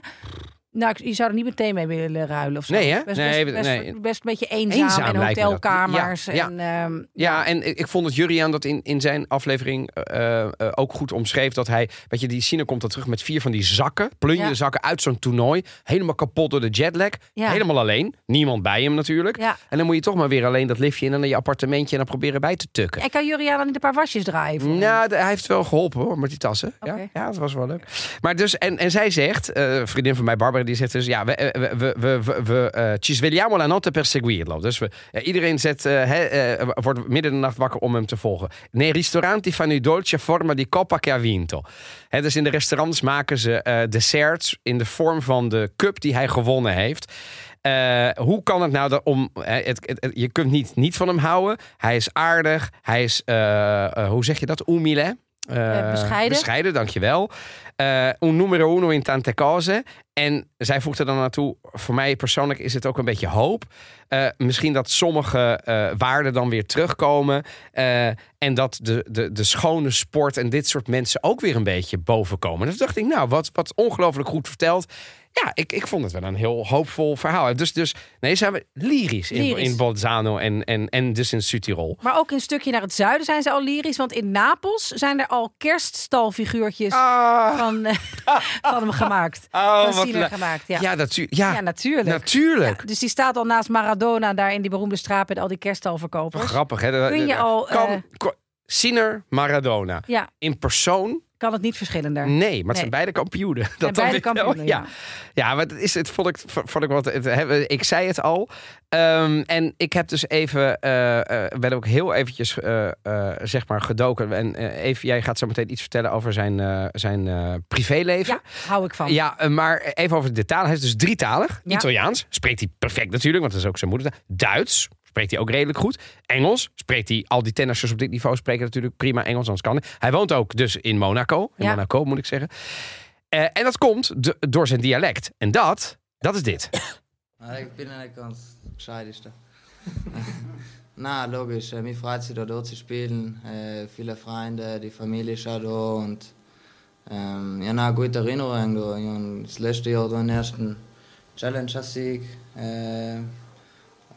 [SPEAKER 2] Nou, je zou er niet meteen mee willen ruilen of zo.
[SPEAKER 1] Nee, hè?
[SPEAKER 2] Best,
[SPEAKER 1] Nee,
[SPEAKER 2] best, best,
[SPEAKER 1] nee.
[SPEAKER 2] best een beetje eenzaam,
[SPEAKER 1] Eenzaam
[SPEAKER 2] en hotelkamers.
[SPEAKER 1] Ja, ja.
[SPEAKER 2] En, ehm,
[SPEAKER 1] Ja, en ik, ik vond dat Juriaan dat in, in zijn aflevering eh, eh, ook goed omschreef. Dat hij, weet je, die Sina komt dan terug met vier van die zakken, plunje
[SPEAKER 2] Ja.
[SPEAKER 1] zakken uit zo'n toernooi. Helemaal kapot door de jetlag.
[SPEAKER 2] Ja.
[SPEAKER 1] Helemaal alleen. Niemand bij hem natuurlijk.
[SPEAKER 2] ja.
[SPEAKER 1] En dan moet je toch maar weer alleen dat liftje in en dan je appartementje en dan proberen bij te tukken.
[SPEAKER 2] En kan Juriaan dan niet een paar wasjes draaien? voor?
[SPEAKER 1] Nou, hij heeft wel geholpen hoor, met die tassen. Ja, ja, dat was wel leuk. Maar dus, en, en zij zegt, eh, vriendin van mij, Barbara, die zegt dus, ja, we, eh, we, we, we, we, we eh, ci svegliamo la notte per seguirlo. Dus we, eh, iedereen zet, eh, wordt midden in de nacht wakker om hem te volgen. Nei ristoranti fanno i dolci a forma di coppa che ha vinto. Hè, dus in de restaurants maken ze desserts in de vorm van de cup die hij gewonnen heeft. Hoe kan het nou om. Het, je kunt niet, niet van hem houden. Hij is aardig. Hij is. hoe zeg je dat? Umile. Eh,
[SPEAKER 2] bescheiden.
[SPEAKER 1] Bescheiden, dankjewel. Eh un numero uno in tante cose. En zij voegt er dan naartoe. Voor mij persoonlijk is het ook een beetje hoop. Eh, misschien dat sommige eh, waarden dan weer terugkomen. eh, en dat de, de, de schone sport en dit soort mensen ook weer een beetje bovenkomen. Dus dacht ik, nou, wat, wat ongelooflijk goed verteld. Ja, ik, ik vond het wel een heel hoopvol verhaal. Dus, dus nee, zijn we lyrisch, in,
[SPEAKER 2] Lyrisch.
[SPEAKER 1] in Bolzano en, en, en dus in Südtirol.
[SPEAKER 2] Maar ook een stukje naar het zuiden zijn ze al lyrisch. Want in Napels zijn er al kerststalfiguurtjes
[SPEAKER 1] Ah,
[SPEAKER 2] van, eh, van hem gemaakt.
[SPEAKER 1] oh,
[SPEAKER 2] van
[SPEAKER 1] wat
[SPEAKER 2] gemaakt. Ja.
[SPEAKER 1] Ja, natu- ja,
[SPEAKER 2] Ja, natuurlijk.
[SPEAKER 1] natuurlijk.
[SPEAKER 2] Ja, dus die staat al naast Maradona daar in die beroemde straat met al die kerststalverkopers.
[SPEAKER 1] Grappig, hè?
[SPEAKER 2] Kun je al,
[SPEAKER 1] Kan,
[SPEAKER 2] eh,
[SPEAKER 1] Maradona.
[SPEAKER 2] Ja,
[SPEAKER 1] In persoon,
[SPEAKER 2] kan het niet verschillender.
[SPEAKER 1] nee, maar het
[SPEAKER 2] Nee.
[SPEAKER 1] zijn beide kampioenen. Dat
[SPEAKER 2] Zijn beide kampioenen, ja.
[SPEAKER 1] Ja, maar het is, het vond ik, vond ik wat. Het, ik zei het al. Ehm, en ik heb dus even, eh eh, ben ook heel eventjes, eh, eh, zeg maar, gedoken. En eh, even, jij gaat zo meteen iets vertellen over zijn, eh, zijn eh, privéleven.
[SPEAKER 2] Ja, hou ik van.
[SPEAKER 1] Ja, eh, maar even over de talen. Hij is dus drietalig.
[SPEAKER 2] Ja.
[SPEAKER 1] Italiaans spreekt hij perfect natuurlijk, want dat is ook zijn moedertaal. Duits spreekt hij ook redelijk goed. Engels spreekt hij, al die tennissers op dit niveau spreken natuurlijk prima Engels, anders kan hij. Hij woont ook dus in Monaco. In
[SPEAKER 2] Ja.
[SPEAKER 1] Monaco moet ik zeggen. Eh, en dat komt door zijn dialect. En dat, dat is dit.
[SPEAKER 4] Ik ja nicht ganz gescheit da. Na, logisch. Äh, mir freut sich da dort zu spielen. Äh, viele Freunde, die Familie ist auch da und ähm, ja, na, gute Erinnerungen da. Ich hab das letzte Jahr da den ersten Challenger-Sieg. Äh,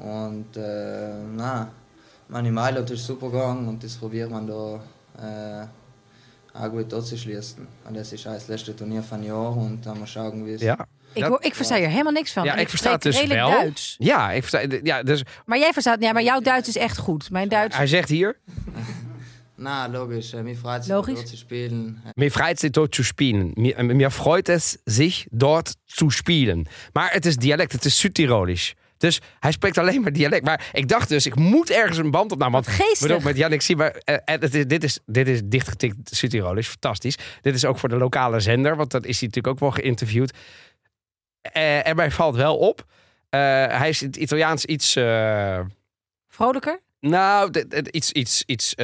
[SPEAKER 4] und äh, na, meine Mailand ist super gegangen und das probiert man da äh, auch gut durchzuschließen. Und das ist auch das letzte Turnier von Jahr und dann mal schauen, wie es
[SPEAKER 1] Ja,
[SPEAKER 2] Ik, hoor, ik versta hier helemaal niks van.
[SPEAKER 1] ja
[SPEAKER 2] En
[SPEAKER 1] ik versta het dus
[SPEAKER 2] redelijk
[SPEAKER 1] wel.
[SPEAKER 2] Duits.
[SPEAKER 1] Ja, ik versta, ja, dus
[SPEAKER 2] Maar jij verstaat... Ja, maar jouw Duits is echt goed. Mijn Duits...
[SPEAKER 1] hij zegt hier...
[SPEAKER 4] Na, logisch. Äh, mir freut
[SPEAKER 2] Logisch.
[SPEAKER 4] dort zu spielen.
[SPEAKER 1] Mir freut sich dort zu spielen. Mir, äh, mir freut es sich dort zu spielen. Maar het is dialect, het is Südtirolisch. Dus hij spreekt alleen maar dialect. Maar ik dacht dus, ik moet ergens een band opnemen. Want
[SPEAKER 2] Wat geestig.
[SPEAKER 1] bedoel, met Jannik zie maar, eh, het is, dit, is, dit is dichtgetikt Südtirolisch, fantastisch. Dit is ook voor de lokale zender, want dat is hij natuurlijk ook wel geïnterviewd. Eh, en mij valt wel op, eh, hij is in het Italiaans iets,
[SPEAKER 2] Vrolijker?
[SPEAKER 1] nou, iets, iets, iets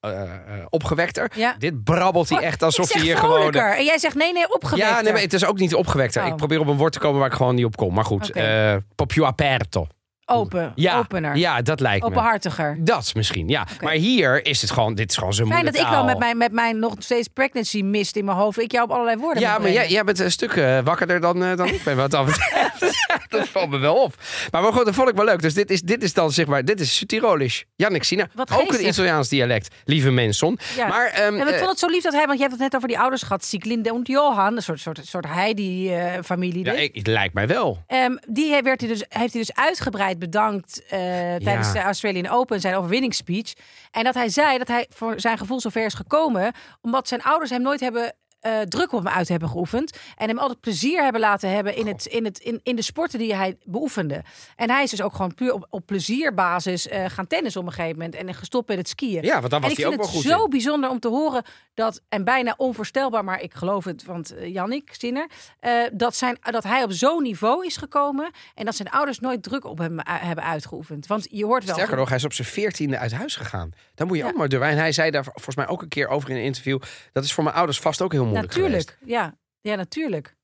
[SPEAKER 1] eh, eh, eh, opgewekter.
[SPEAKER 2] Ja.
[SPEAKER 1] Dit brabbelt hij echt alsof hij hier gewoon...
[SPEAKER 2] vrolijker. En jij zegt nee, nee, opgewekter.
[SPEAKER 1] Ja, nee, maar het is ook niet opgewekter.
[SPEAKER 2] Oh.
[SPEAKER 1] Ik probeer op een woord te komen waar ik gewoon niet op kom. Maar goed, eh popio aperto.
[SPEAKER 2] Open.
[SPEAKER 1] Ja,
[SPEAKER 2] Opener.
[SPEAKER 1] ja, dat lijkt me.
[SPEAKER 2] Openhartiger.
[SPEAKER 1] Dat misschien, ja. Maar hier is het gewoon, dit is gewoon zijn
[SPEAKER 2] Fijn dat ik wel met mijn, met mijn nog steeds pregnancy mist in mijn hoofd. Ik jou op allerlei woorden
[SPEAKER 1] Ja, maar jij, jij bent een stuk eh, wakkerder dan, eh, dan ik ben wat dat betreft. dat valt me wel op. Maar, maar goed, dat vond ik wel leuk. Dus dit is, dit is dan zeg maar, dit is Tirolisch. Jannik Sina,
[SPEAKER 2] Wat
[SPEAKER 1] ook een. Italiaans dialect. Lieve mensen.
[SPEAKER 2] Ja.
[SPEAKER 1] Maar, ehm,
[SPEAKER 2] En ik
[SPEAKER 1] eh,
[SPEAKER 2] vond het zo lief dat hij, want je hebt het net over die ouders gehad, Sieglinde en Johan, een soort, soort, soort Heidi-familie.
[SPEAKER 1] ja, ik, het lijkt mij wel.
[SPEAKER 2] Ehm, die werd hij dus, heeft hij dus uitgebreid bedankt eh, tijdens de Australian Open, zijn overwinningsspeech. En dat hij zei dat hij voor zijn gevoel zover is gekomen, omdat zijn ouders hem nooit hebben eh, druk op hem uit hebben geoefend. En hem altijd plezier hebben laten hebben in, het, in, het, in, in de sporten die hij beoefende. En hij is dus ook gewoon puur op, op plezierbasis eh, gaan tennis op een gegeven moment. En gestopt met het skiën.
[SPEAKER 1] Ja, want daar was hij ook wel
[SPEAKER 2] het
[SPEAKER 1] goed
[SPEAKER 2] zo
[SPEAKER 1] in.
[SPEAKER 2] bijzonder om te horen dat, en bijna onvoorstelbaar, maar ik geloof het, want uh, Jannik Sinner, uh, dat, zijn, dat hij op zo'n niveau is gekomen en dat zijn ouders nooit druk op hem uh, hebben uitgeoefend. Want je hoort wel.
[SPEAKER 1] Sterker nog, hij is op zijn veertiende uit huis gegaan. Daar moet je
[SPEAKER 2] Ja.
[SPEAKER 1] ook maar durven. En hij zei daar volgens mij ook een keer over in een interview. Dat is voor mijn ouders vast ook heel moeilijk
[SPEAKER 2] Natuurlijk,
[SPEAKER 1] geweest.
[SPEAKER 2] ja. Ja, natuurlijk.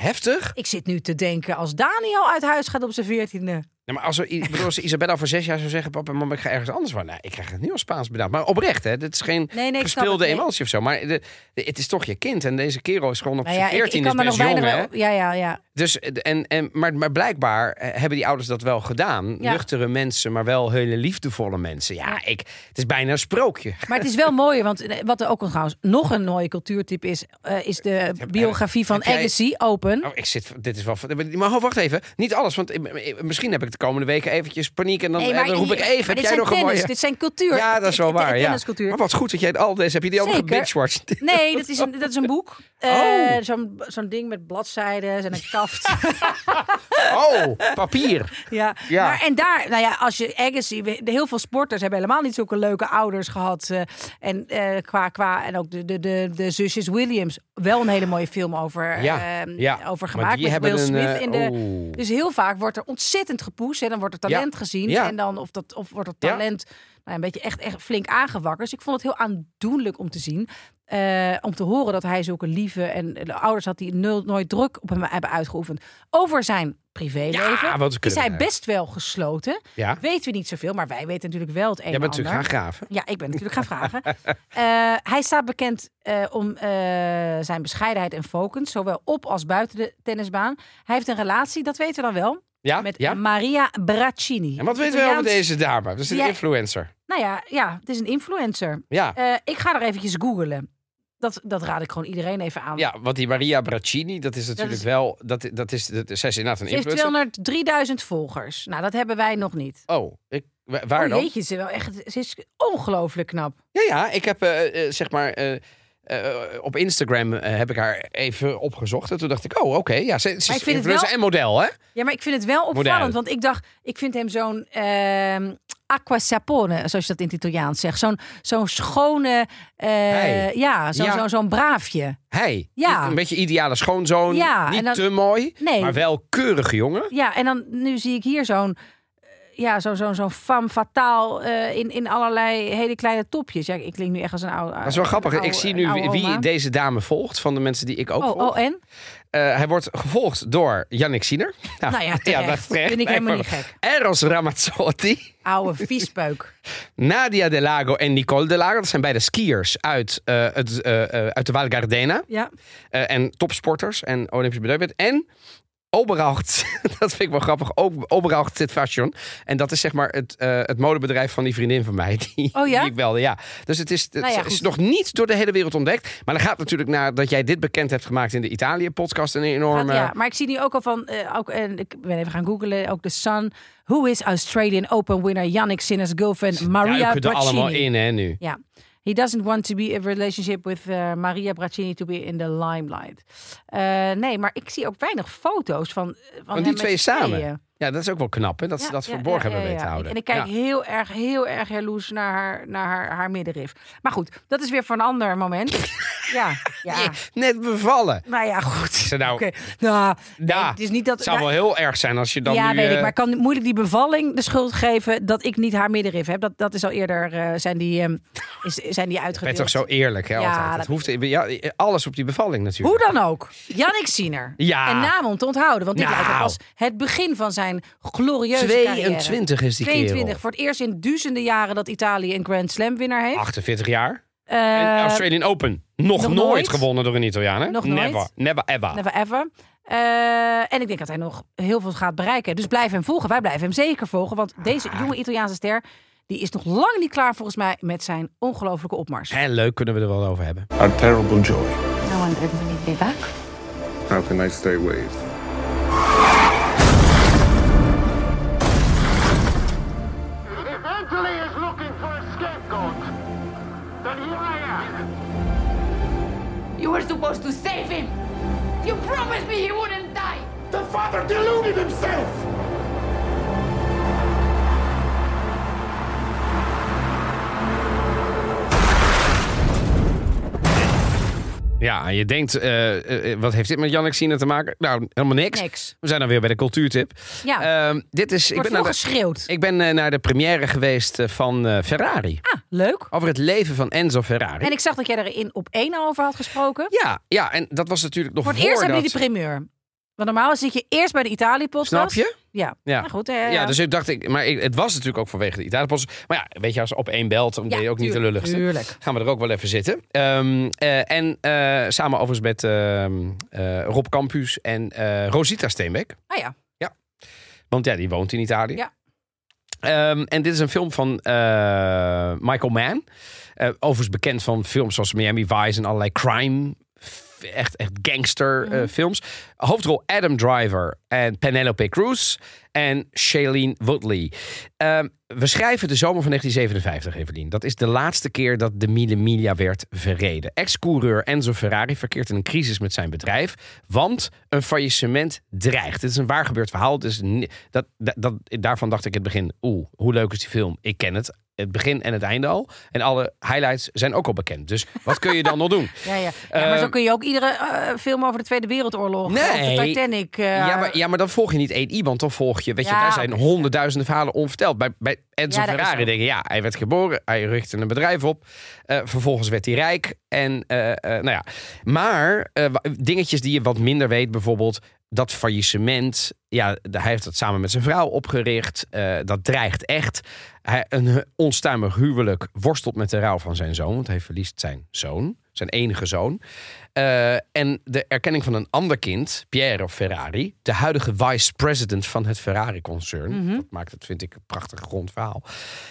[SPEAKER 1] Heftig?
[SPEAKER 2] Ik zit nu te denken, als Daniel uit huis gaat op zijn veertiende.
[SPEAKER 1] Ja, maar als, er, bedoel, als Isabella voor zes jaar zou zeggen... Papa, mama, ik ga ergens anders van. Nou, ik krijg het nu al Spaans bedacht. Maar oprecht, hè. Dit is geen
[SPEAKER 2] Nee, nee,
[SPEAKER 1] gespeelde
[SPEAKER 2] het. Nee.
[SPEAKER 1] emotie of zo. Maar de, de- het is toch je kind. En deze kerel is gewoon op
[SPEAKER 2] Nou
[SPEAKER 1] zijn
[SPEAKER 2] ja, ik, ik
[SPEAKER 1] veertien.
[SPEAKER 2] kan
[SPEAKER 1] is
[SPEAKER 2] me nog
[SPEAKER 1] best jong,
[SPEAKER 2] weinig...
[SPEAKER 1] hè.
[SPEAKER 2] Ja, ja, ja.
[SPEAKER 1] Dus, en, en, maar, maar blijkbaar eh, hebben die ouders dat wel gedaan.
[SPEAKER 2] Ja.
[SPEAKER 1] Nuchtere mensen, maar wel hele liefdevolle mensen. Ja, ik, het is bijna een sprookje.
[SPEAKER 2] Maar het is wel mooi, want eh, wat er ook een, trouwens nog een mooie cultuurtip is, eh, is de biografie van Agassi, Open.
[SPEAKER 1] Oh, ik zit, dit is wel. Maar wacht even. Niet alles, want misschien heb ik de komende weken eventjes paniek en dan, eh, dan roep ik even. Heb jij nog een mooie?
[SPEAKER 2] Dit zijn cultuur.
[SPEAKER 1] Ja, dat is wel waar. Ja. Maar wat goed dat jij al deze heb je die ook gebingewatcht?
[SPEAKER 2] Nee, dat is een, dat is een boek. Eh,
[SPEAKER 1] Oh.
[SPEAKER 2] Zo'n zo'n ding met bladzijden en een kaft.
[SPEAKER 1] Oh, papier.
[SPEAKER 2] ja.
[SPEAKER 1] Ja.
[SPEAKER 2] Maar en daar, nou ja, als je Agassi, heel veel sporters hebben helemaal niet zulke leuke ouders gehad. eh, en eh, qua, qua, en ook de, de, de, de zusjes Williams, wel een hele mooie film over,
[SPEAKER 1] Ja,
[SPEAKER 2] eh,
[SPEAKER 1] ja.
[SPEAKER 2] over
[SPEAKER 1] Maar
[SPEAKER 2] gemaakt
[SPEAKER 1] die
[SPEAKER 2] met
[SPEAKER 1] hebben
[SPEAKER 2] Will Smith
[SPEAKER 1] eh,
[SPEAKER 2] in de.
[SPEAKER 1] oh.
[SPEAKER 2] Dus heel vaak wordt er ontzettend en dan wordt er talent gezien
[SPEAKER 1] Ja.
[SPEAKER 2] en dan of dat of wordt het
[SPEAKER 1] Ja.
[SPEAKER 2] talent nou, een beetje echt, echt flink aangewakkerd. Dus ik vond het heel aandoenlijk om te zien. eh, om te horen dat hij zulke lieve en de ouders had die nul, nooit druk op hem hebben uitgeoefend. Over zijn privéleven
[SPEAKER 1] Ja,
[SPEAKER 2] is hij best wel gesloten.
[SPEAKER 1] Ja.
[SPEAKER 2] Weten we niet zoveel, maar wij weten natuurlijk wel het een
[SPEAKER 1] Jij
[SPEAKER 2] en
[SPEAKER 1] bent
[SPEAKER 2] ander.
[SPEAKER 1] natuurlijk gaan graven.
[SPEAKER 2] Ja, ik ben natuurlijk gaan vragen. Eh, hij staat bekend eh, om zijn bescheidenheid en focus, zowel op als buiten de tennisbaan. Hij heeft een relatie, dat weten we dan wel,
[SPEAKER 1] Ja?
[SPEAKER 2] met
[SPEAKER 1] ja?
[SPEAKER 2] Maria Braccini.
[SPEAKER 1] En wat weten we over deze dame? Dat is een
[SPEAKER 2] Ja.
[SPEAKER 1] influencer.
[SPEAKER 2] Nou ja, ja, het is een influencer.
[SPEAKER 1] Ja.
[SPEAKER 2] Eh, ik ga er eventjes googelen. Dat, dat raad ik gewoon iedereen even aan.
[SPEAKER 1] Ja, want die Maria Braccini, dat is natuurlijk
[SPEAKER 2] is-
[SPEAKER 1] wel... Dat, dat is, dat, zij is inderdaad een
[SPEAKER 2] Ze heeft
[SPEAKER 1] influencer.
[SPEAKER 2] 203.000 volgers. Nou, dat hebben wij nog niet.
[SPEAKER 1] Oh, ik, wa- waar
[SPEAKER 2] oh
[SPEAKER 1] dan?
[SPEAKER 2] jeetje, ze, wel echt, ze is ongelooflijk knap.
[SPEAKER 1] Ja, ja, ik heb eh, eh, zeg maar eh, op Instagram eh, heb ik haar even opgezocht. En toen dacht ik, oh, oké, ja, ze, is influencer
[SPEAKER 2] wel-
[SPEAKER 1] en model, hè?
[SPEAKER 2] Ja, maar ik vind het wel opvallend.
[SPEAKER 1] Model.
[SPEAKER 2] Want ik dacht, ik vind hem zo'n ehm acqua sapone, zoals je dat in het Italiaans zegt. Zo'n zo'n schone, eh,
[SPEAKER 1] Hey.
[SPEAKER 2] ja, zo'n
[SPEAKER 1] Ja.
[SPEAKER 2] zo'n zo'n braafje.
[SPEAKER 1] Hij,
[SPEAKER 2] Ja.
[SPEAKER 1] een beetje ideale schoonzoon,
[SPEAKER 2] Ja,
[SPEAKER 1] niet
[SPEAKER 2] dan-
[SPEAKER 1] te mooi,
[SPEAKER 2] Nee.
[SPEAKER 1] maar wel keurige jongen.
[SPEAKER 2] Ja, en dan nu zie ik hier zo'n, ja, zo'n zo'n zo'n femme fatale eh, in, in allerlei hele kleine topjes. Ja, ik klink nu echt als een oude.
[SPEAKER 1] Dat is wel grappig. ik zie nu wie, wie deze dame volgt, van de mensen die ik ook
[SPEAKER 2] Oh,
[SPEAKER 1] volg.
[SPEAKER 2] oh, en?
[SPEAKER 1] Eh, hij wordt gevolgd door Yannick Sinner.
[SPEAKER 2] Nou ja, terecht.
[SPEAKER 1] dat.
[SPEAKER 2] Vind ik helemaal niet gek.
[SPEAKER 1] Eros Ramazzotti.
[SPEAKER 2] Oude viespeuk.
[SPEAKER 1] Nadia De Lago en Nicole De Lago. Dat zijn beide skiers uit, eh, het, uit de Val Gardena.
[SPEAKER 2] Ja.
[SPEAKER 1] En topsporters en Olympisch bedrijf. En Oberhaupt, dat vind ik wel grappig. Ook Oberhaupt Zit Fashion. En dat is zeg maar het, eh, het modebedrijf van die vriendin van mij. Die,
[SPEAKER 2] Oh ja?
[SPEAKER 1] die ik belde, ja. Dus het is, het
[SPEAKER 2] Nou ja,
[SPEAKER 1] is nog niet door de hele wereld ontdekt. Maar dan gaat natuurlijk naar dat jij dit bekend hebt gemaakt in de Italië-podcast. Een enorme...
[SPEAKER 2] Gaat- ja, maar ik zie nu ook al van, eh, ook, en ik ben even gaan googlen, ook de Sun. Who is Australian Open winner Yannick Sinner's girlfriend Maria
[SPEAKER 1] duiken er allemaal in, hè, nu.
[SPEAKER 2] Ja. He doesn't want to be in a relationship with uh, Maria Braccini to be in the limelight. Eh, nee, maar ik zie ook weinig foto's van, eh, van,
[SPEAKER 1] die twee samen.
[SPEAKER 2] tweeën.
[SPEAKER 1] Ja, dat is ook wel knap, hè? Dat ze dat
[SPEAKER 2] ja,
[SPEAKER 1] verborgen
[SPEAKER 2] ja,
[SPEAKER 1] hebben weten houden.
[SPEAKER 2] En ik kijk heel erg, heel erg jaloers naar haar, naar haar, haar middenrif. Maar goed, dat is weer voor een ander moment. ja, ja.
[SPEAKER 1] Net bevallen.
[SPEAKER 2] Nou ja, goed.
[SPEAKER 1] Ze nou,
[SPEAKER 2] Oké. Nou, nee, het is niet dat.
[SPEAKER 1] Het zou
[SPEAKER 2] nou,
[SPEAKER 1] wel heel erg zijn als je dan
[SPEAKER 2] ja,
[SPEAKER 1] nu...
[SPEAKER 2] weet ik.
[SPEAKER 1] eh,
[SPEAKER 2] Maar ik kan moeilijk die bevalling de schuld geven dat ik niet haar middenrif heb. Dat, dat is al eerder eh, zijn die, ehm, is, zijn die uitgedeeld.
[SPEAKER 1] toch zo eerlijk, hè?
[SPEAKER 2] Ja,
[SPEAKER 1] altijd.
[SPEAKER 2] dat
[SPEAKER 1] Het hoeft, ja, alles op die bevalling natuurlijk.
[SPEAKER 2] Hoe dan ook. Jannik Siener.
[SPEAKER 1] Ja.
[SPEAKER 2] Een naam om te onthouden. Want dit
[SPEAKER 1] Nou.
[SPEAKER 2] lijkt pas het begin van zijn glorieuze
[SPEAKER 1] 22
[SPEAKER 2] carrière.
[SPEAKER 1] is die
[SPEAKER 2] 22.
[SPEAKER 1] kerel.
[SPEAKER 2] Voor het eerst in duizenden jaren dat Italië een Grand Slam winnaar heeft.
[SPEAKER 1] 48 jaar.
[SPEAKER 2] Eh,
[SPEAKER 1] en Australian Open. Nog,
[SPEAKER 2] nog
[SPEAKER 1] nooit,
[SPEAKER 2] nooit.
[SPEAKER 1] gewonnen door een Italiaan, hè?
[SPEAKER 2] Nog nooit.
[SPEAKER 1] Never. Never ever.
[SPEAKER 2] Never ever. Eh, en ik denk dat hij nog heel veel gaat bereiken. Dus blijf hem volgen. Wij blijven hem zeker volgen. Want deze
[SPEAKER 1] Ah.
[SPEAKER 2] jonge Italiaanse ster... Die is nog lang niet klaar volgens mij met zijn ongelofelijke opmars.
[SPEAKER 1] En leuk kunnen we er wel over hebben.
[SPEAKER 5] A terrible joy.
[SPEAKER 6] No one could really be back.
[SPEAKER 5] How can I stay away?
[SPEAKER 3] You were supposed to save him. You promised me he wouldn't die. The father deluded himself.
[SPEAKER 1] Ja, je denkt, eh, eh, wat heeft dit met Jannik Sina te maken? Nou, helemaal niks.
[SPEAKER 2] Niks.
[SPEAKER 1] We zijn dan weer bij de cultuurtip.
[SPEAKER 2] Ja,
[SPEAKER 1] Ehm, dit is, ik
[SPEAKER 2] wordt
[SPEAKER 1] ben,
[SPEAKER 2] veel
[SPEAKER 1] naar de,
[SPEAKER 2] geschreeuwd.
[SPEAKER 1] ik ben eh, naar de première geweest eh, van eh, Ferrari.
[SPEAKER 2] Ah, leuk.
[SPEAKER 1] Over het leven van Enzo Ferrari.
[SPEAKER 2] En ik zag dat jij er in op één over had gesproken.
[SPEAKER 1] Ja, ja, en dat was natuurlijk nog
[SPEAKER 2] Voor het eerst hebben jullie die primeur. Want normaal zit je eerst bij de Italië-podcast.
[SPEAKER 1] Snap je?
[SPEAKER 2] Ja.
[SPEAKER 1] Ja.
[SPEAKER 2] Nou goed, eh,
[SPEAKER 1] Ja,
[SPEAKER 2] ja.
[SPEAKER 1] dus ik dacht, ik, maar ik, het was natuurlijk ook vanwege de Italië-post. Maar ja, weet je, als op één belt, dan ben je ook niet de lulligste.
[SPEAKER 2] Tuurlijk.
[SPEAKER 1] Gaan we er ook wel even zitten. Ehm, eh, en eh, samen overigens met ehm, eh, Rob Campus en Rosita Steenbeck.
[SPEAKER 2] Ah ja.
[SPEAKER 1] Want ja, die woont in Italië.
[SPEAKER 2] Ja.
[SPEAKER 1] Ehm, en dit is een film van Michael Mann. Overigens bekend van films zoals Miami Vice en allerlei crime. Echt, echt gangster eh, films. Hoofdrol Adam Driver en Penelope Cruz. En Shailene Woodley. Ehm, we schrijven de zomer van 1957, Evelien. Dat is de laatste keer dat de Mille Miglia werd verreden. Ex-coureur Enzo Ferrari verkeert in een crisis met zijn bedrijf. Want een faillissement dreigt. Het is een waar gebeurd verhaal. Dus dat, dat, dat, daarvan dacht ik in het begin... Oeh, hoe leuk is die film? Ik ken het. Het begin en het einde al. En alle highlights zijn ook al bekend. Dus wat kun je dan nog doen?
[SPEAKER 2] Ja, ja. ja maar zo kun je ook iedere eh, film over de Tweede Wereldoorlog.
[SPEAKER 1] Nee.
[SPEAKER 2] Of de Titanic. eh,
[SPEAKER 1] Ja maar, ja, maar dan volg je niet één iemand. Dan volg je, weet je, daar zijn honderdduizenden verhalen onverteld. Bij, bij Enzo
[SPEAKER 2] Ja,
[SPEAKER 1] Ferrari
[SPEAKER 2] zo.
[SPEAKER 1] denk je, ja, hij werd geboren. Hij richtte een bedrijf op. Eh, vervolgens werd hij rijk. En, nou ja. Maar dingetjes die je wat minder weet, bijvoorbeeld dat faillissement. Ja, hij heeft dat samen met zijn vrouw opgericht. Eh, dat dreigt echt. Hij, een onstuimig huwelijk worstelt met de rouw van zijn zoon. Want hij verliest zijn zoon, zijn enige zoon. Eh, en de erkenning van een ander kind, Piero Ferrari, de huidige vice-president van het Ferrari-concern. Dat maakt het, vind ik, een prachtig rond verhaal.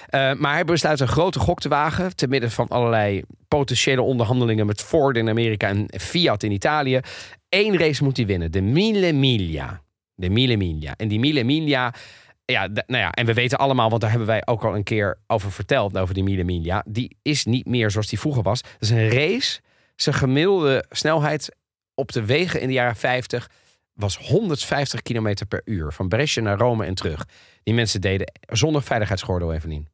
[SPEAKER 1] Eh, maar hij besluit een grote gok te wagen. te midden van allerlei potentiële onderhandelingen met Ford in Amerika en Fiat in Italië. Eén race moet hij winnen: de Mille Miglia. De Mille Miglia. En die Mille Miglia. Ja, nou ja, en we weten allemaal, want daar hebben wij ook al een keer over verteld, over die Mille Miglia. Die is niet meer zoals die vroeger was. Dat is een race. Zijn gemiddelde snelheid op de wegen in de jaren 50 was 150 km per uur. Van Brescia naar Rome en terug. Die mensen deden zonder veiligheidsgordel, Evelien.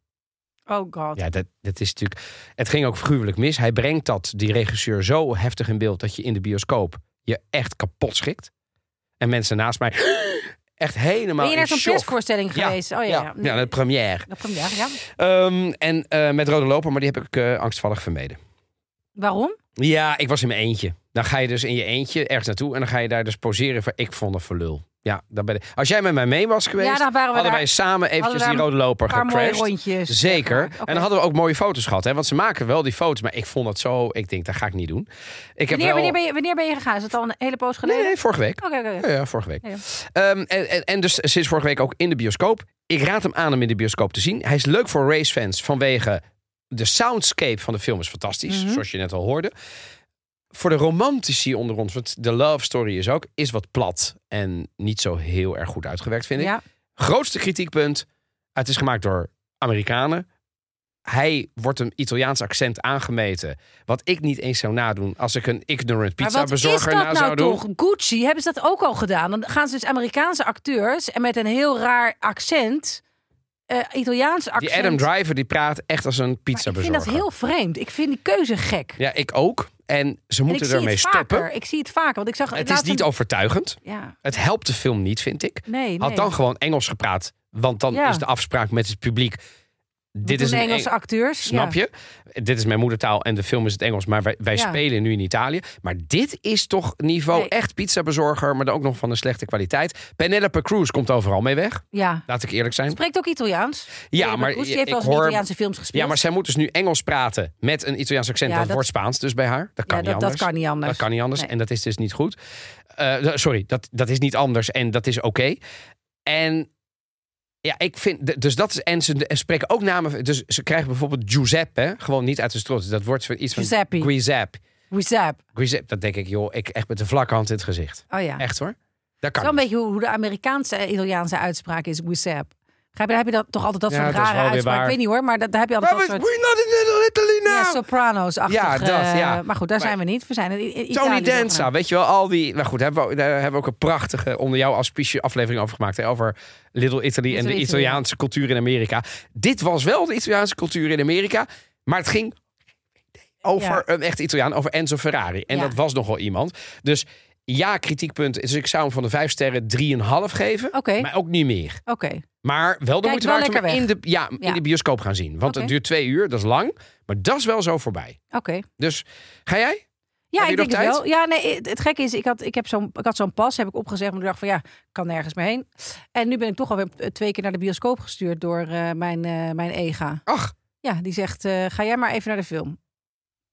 [SPEAKER 2] Oh god.
[SPEAKER 1] Ja, dat, dat is natuurlijk. Het ging ook figuurlijk mis. Hij brengt dat, die regisseur, zo heftig in beeld dat je in de bioscoop je echt kapot schikt. En mensen naast mij echt helemaal.
[SPEAKER 2] Ben je naar zo'n persvoorstelling
[SPEAKER 1] Ja,
[SPEAKER 2] geweest? Oh ja,
[SPEAKER 1] Ja,
[SPEAKER 2] ja.
[SPEAKER 1] ja, de première.
[SPEAKER 2] De première, ja.
[SPEAKER 1] Ehm, en eh, met Rode Loper, maar die heb ik eh, angstvallig vermeden.
[SPEAKER 2] Waarom?
[SPEAKER 1] Ja, ik was in mijn eentje. Dan ga je dus in je eentje ergens naartoe en dan ga je daar dus poseren voor ik vond het voor lul. Ja, dan ben ik. Als jij met mij mee was geweest,
[SPEAKER 2] Ja, dan waren we
[SPEAKER 1] hadden
[SPEAKER 2] daar-
[SPEAKER 1] wij samen eventjes
[SPEAKER 2] daar
[SPEAKER 1] die rode loper gecrashed.
[SPEAKER 2] rondjes.
[SPEAKER 1] Zeker. En dan hadden we ook mooie foto's gehad. Hè? Want ze maken wel die foto's. Maar ik vond het zo... Ik denk, dat ga ik niet doen. Ik heb
[SPEAKER 2] wanneer,
[SPEAKER 1] wel...
[SPEAKER 2] wanneer, ben je, wanneer ben je gegaan? Is het al een hele poos geleden?
[SPEAKER 1] Nee, nee, vorige week.
[SPEAKER 2] Oké, oké.
[SPEAKER 1] Ja, ja, vorige week. Ehm, en, en, en dus sinds vorige week ook in de bioscoop. Ik raad hem aan om in de bioscoop te zien. Hij is leuk voor racefans vanwege de soundscape van de film is fantastisch.
[SPEAKER 2] Mhm.
[SPEAKER 1] Zoals je net al hoorde. Voor de romantici onder ons, want de love story is ook, is wat plat en niet zo heel erg goed uitgewerkt, vind ik.
[SPEAKER 2] Ja.
[SPEAKER 1] Grootste kritiekpunt, het is gemaakt door Amerikanen. Hij wordt een Italiaans accent aangemeten. Wat ik niet eens zou nadoen als ik een ignorant pizza bezorger na
[SPEAKER 2] nou
[SPEAKER 1] zou doen.
[SPEAKER 2] toch? Gucci hebben ze dat ook al gedaan. Dan gaan ze dus Amerikaanse acteurs en met een heel raar accent, eh Italiaans accent.
[SPEAKER 1] Die Adam Driver die praat echt als een pizza
[SPEAKER 2] ik vind
[SPEAKER 1] bezorger.
[SPEAKER 2] dat heel vreemd. Ik vind die keuze gek.
[SPEAKER 1] Ja, ik ook. En ze moeten ermee stoppen.
[SPEAKER 2] Ik zie het vaker. Want ik zag
[SPEAKER 1] Het is niet
[SPEAKER 2] een-
[SPEAKER 1] overtuigend.
[SPEAKER 2] Ja,
[SPEAKER 1] Het helpt de film niet, vind ik.
[SPEAKER 2] nee, nee.
[SPEAKER 1] Had dan gewoon Engels gepraat. Want dan
[SPEAKER 2] Ja.
[SPEAKER 1] is de afspraak met het publiek. Dit is een
[SPEAKER 2] Engelse
[SPEAKER 1] Eng-
[SPEAKER 2] acteurs.
[SPEAKER 1] Snap
[SPEAKER 2] ja.
[SPEAKER 1] je? Dit is mijn moedertaal en de film is het Engels. Maar wij, wij
[SPEAKER 2] Ja.
[SPEAKER 1] spelen nu in Italië. Maar dit is toch niveau
[SPEAKER 2] Nee.
[SPEAKER 1] echt pizza bezorger. Maar dan ook nog van een slechte kwaliteit. Penelope Cruz komt overal mee weg.
[SPEAKER 2] Ja.
[SPEAKER 1] Laat ik eerlijk zijn.
[SPEAKER 2] Spreekt ook Italiaans.
[SPEAKER 1] Ja,
[SPEAKER 2] Penelope
[SPEAKER 1] maar
[SPEAKER 2] Cruz,
[SPEAKER 1] ik
[SPEAKER 2] heeft in
[SPEAKER 1] hoor-
[SPEAKER 2] Italiaanse films gespeeld.
[SPEAKER 1] Ja, maar zij moet dus nu Engels praten met een Italiaans accent.
[SPEAKER 2] Ja,
[SPEAKER 1] dat,
[SPEAKER 2] dat-
[SPEAKER 1] wordt Spaans dus bij haar. Dat kan niet anders.
[SPEAKER 2] dat kan niet anders.
[SPEAKER 1] Dat kan niet anders.
[SPEAKER 2] Nee.
[SPEAKER 1] En dat is dus niet goed. Eh, sorry, dat, dat is niet anders. En dat is oké. En ja, ik vind. Dus dat is. En ze en spreken ook namen. Dus ze krijgen bijvoorbeeld Giuseppe. Gewoon niet uit de strot. Dat wordt van iets van.
[SPEAKER 2] Giuseppe.
[SPEAKER 1] Giuseppe. Giuseppe. Dat denk ik, joh. Ik echt met de vlakke hand in het gezicht.
[SPEAKER 2] Oh ja.
[SPEAKER 1] Echt hoor. Dat kan.
[SPEAKER 2] Zo een beetje hoe, de Amerikaanse eh, Italiaanse uitspraak is. What's Dan heb je dat, toch altijd dat
[SPEAKER 1] Ja,
[SPEAKER 2] soort rare
[SPEAKER 1] waar.
[SPEAKER 2] Ik weet niet hoor, maar daar heb je altijd
[SPEAKER 1] Well,
[SPEAKER 2] dat
[SPEAKER 1] we-
[SPEAKER 2] soort...
[SPEAKER 1] we're not in Little Italy now.
[SPEAKER 2] Ja, sopranos-achtig.
[SPEAKER 1] Ja, dat,
[SPEAKER 2] eh,
[SPEAKER 1] ja.
[SPEAKER 2] Maar goed, daar
[SPEAKER 1] Maar-
[SPEAKER 2] zijn we niet. We zijn in Italië.
[SPEAKER 1] Tony Danza,
[SPEAKER 2] zogenaamd.
[SPEAKER 1] weet je wel, al die... Nou goed, daar hebben we, daar hebben we ook een prachtige, onder jouw auspicie aflevering over gemaakt. Hè, over Little Italy en de
[SPEAKER 2] Italy,
[SPEAKER 1] Italiaanse cultuur in Amerika. Dit was wel de Italiaanse cultuur in Amerika, maar het ging over
[SPEAKER 2] Ja.
[SPEAKER 1] een echt Italiaan, over Enzo Ferrari. En
[SPEAKER 2] Ja.
[SPEAKER 1] dat was nogal iemand. Dus ja, kritiekpunt. Dus ik zou hem van de vijf sterren 3,5 geven. Maar ook niet meer.
[SPEAKER 2] Oké.
[SPEAKER 1] Maar wel de moeite waard om in de, ja,
[SPEAKER 2] Ja.
[SPEAKER 1] in de bioscoop gaan zien. Want het duurt twee uur, dat is lang. Maar dat is wel zo voorbij.
[SPEAKER 2] Oké.
[SPEAKER 1] Dus ga jij?
[SPEAKER 2] Ja, ik denk het wel. Ja, nee, het, het gekke is, ik had, ik heb zo'n, ik had zo'n pas, heb ik opgezegd, maar ik dacht van ja, ik kan nergens meer heen. En nu ben ik toch alweer twee keer naar de bioscoop gestuurd door eh, mijn, eh, mijn EGA.
[SPEAKER 1] Ach,
[SPEAKER 2] Ja, die zegt, eh, ga jij maar even naar de film.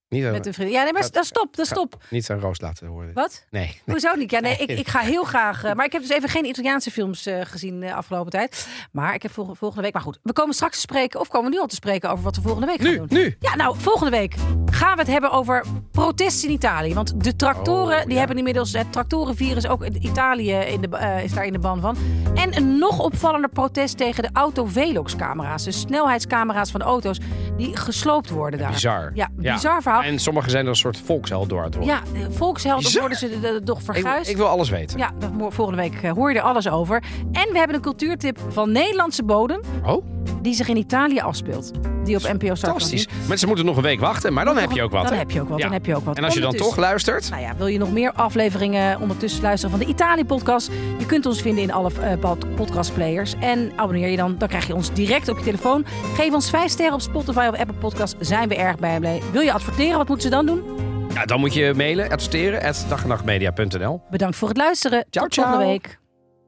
[SPEAKER 1] Niet
[SPEAKER 2] Met een vriend. Ja, nee, maar dat stop, dat stop.
[SPEAKER 1] niet aan Roos laten horen.
[SPEAKER 2] Wat?
[SPEAKER 1] Nee.
[SPEAKER 2] Hoezo niet? Ja, nee, ik, ik ga heel graag. eh, maar ik heb dus even geen Italiaanse films eh, gezien de afgelopen tijd. Maar ik heb volg- volgende week. Maar goed, we komen straks te spreken. Of komen we nu al te spreken over wat we volgende week gaan
[SPEAKER 1] Nu,
[SPEAKER 2] doen?
[SPEAKER 1] nu.
[SPEAKER 2] Ja, nou, volgende week gaan we het hebben over protesten in Italië. Want de tractoren,
[SPEAKER 1] Oh,
[SPEAKER 2] die
[SPEAKER 1] ja.
[SPEAKER 2] hebben inmiddels het tractorenvirus ook in Italië in de, eh, is daar in de ban van. En een nog opvallender protest tegen de auto-velox-camera's. De snelheidscamera's van de auto's die gesloopt worden daar.
[SPEAKER 1] Bizar.
[SPEAKER 2] Ja, bizar verhaal.
[SPEAKER 1] En sommigen zijn er een soort volksheld door aan het worden.
[SPEAKER 2] Ja, volkshelden worden ze toch
[SPEAKER 1] ik,
[SPEAKER 2] verguisd.
[SPEAKER 1] ik wil alles weten.
[SPEAKER 2] Ja, volgende week eh, hoor je er alles over. En we hebben een cultuurtip van Nederlandse bodem
[SPEAKER 1] Oh,
[SPEAKER 2] die zich in Italië afspeelt. Die op NPO Start kan
[SPEAKER 1] fantastisch. Mensen moeten nog een week wachten, maar dan heb je ook wat.
[SPEAKER 2] Dan heb je ook wat.
[SPEAKER 1] Ja.
[SPEAKER 2] Dan heb je ook wat.
[SPEAKER 1] En als je dan toch luistert,
[SPEAKER 2] Nou ja, wil je nog meer afleveringen ondertussen luisteren van de Italië-podcast? Je kunt ons vinden in alle eh, pod- podcastplayers. En abonneer je dan, dan krijg je ons direct op je telefoon. Geef ons 5 sterren op Spotify of Apple Podcast. Zijn we erg bij blij. Wil je adverteren? Wat moeten ze dan doen?
[SPEAKER 1] ja, dan moet je mailen, adverteren, at dagennachtmedia.nl.
[SPEAKER 2] Bedankt voor het luisteren.
[SPEAKER 1] Ciao,
[SPEAKER 2] Tot volgende week.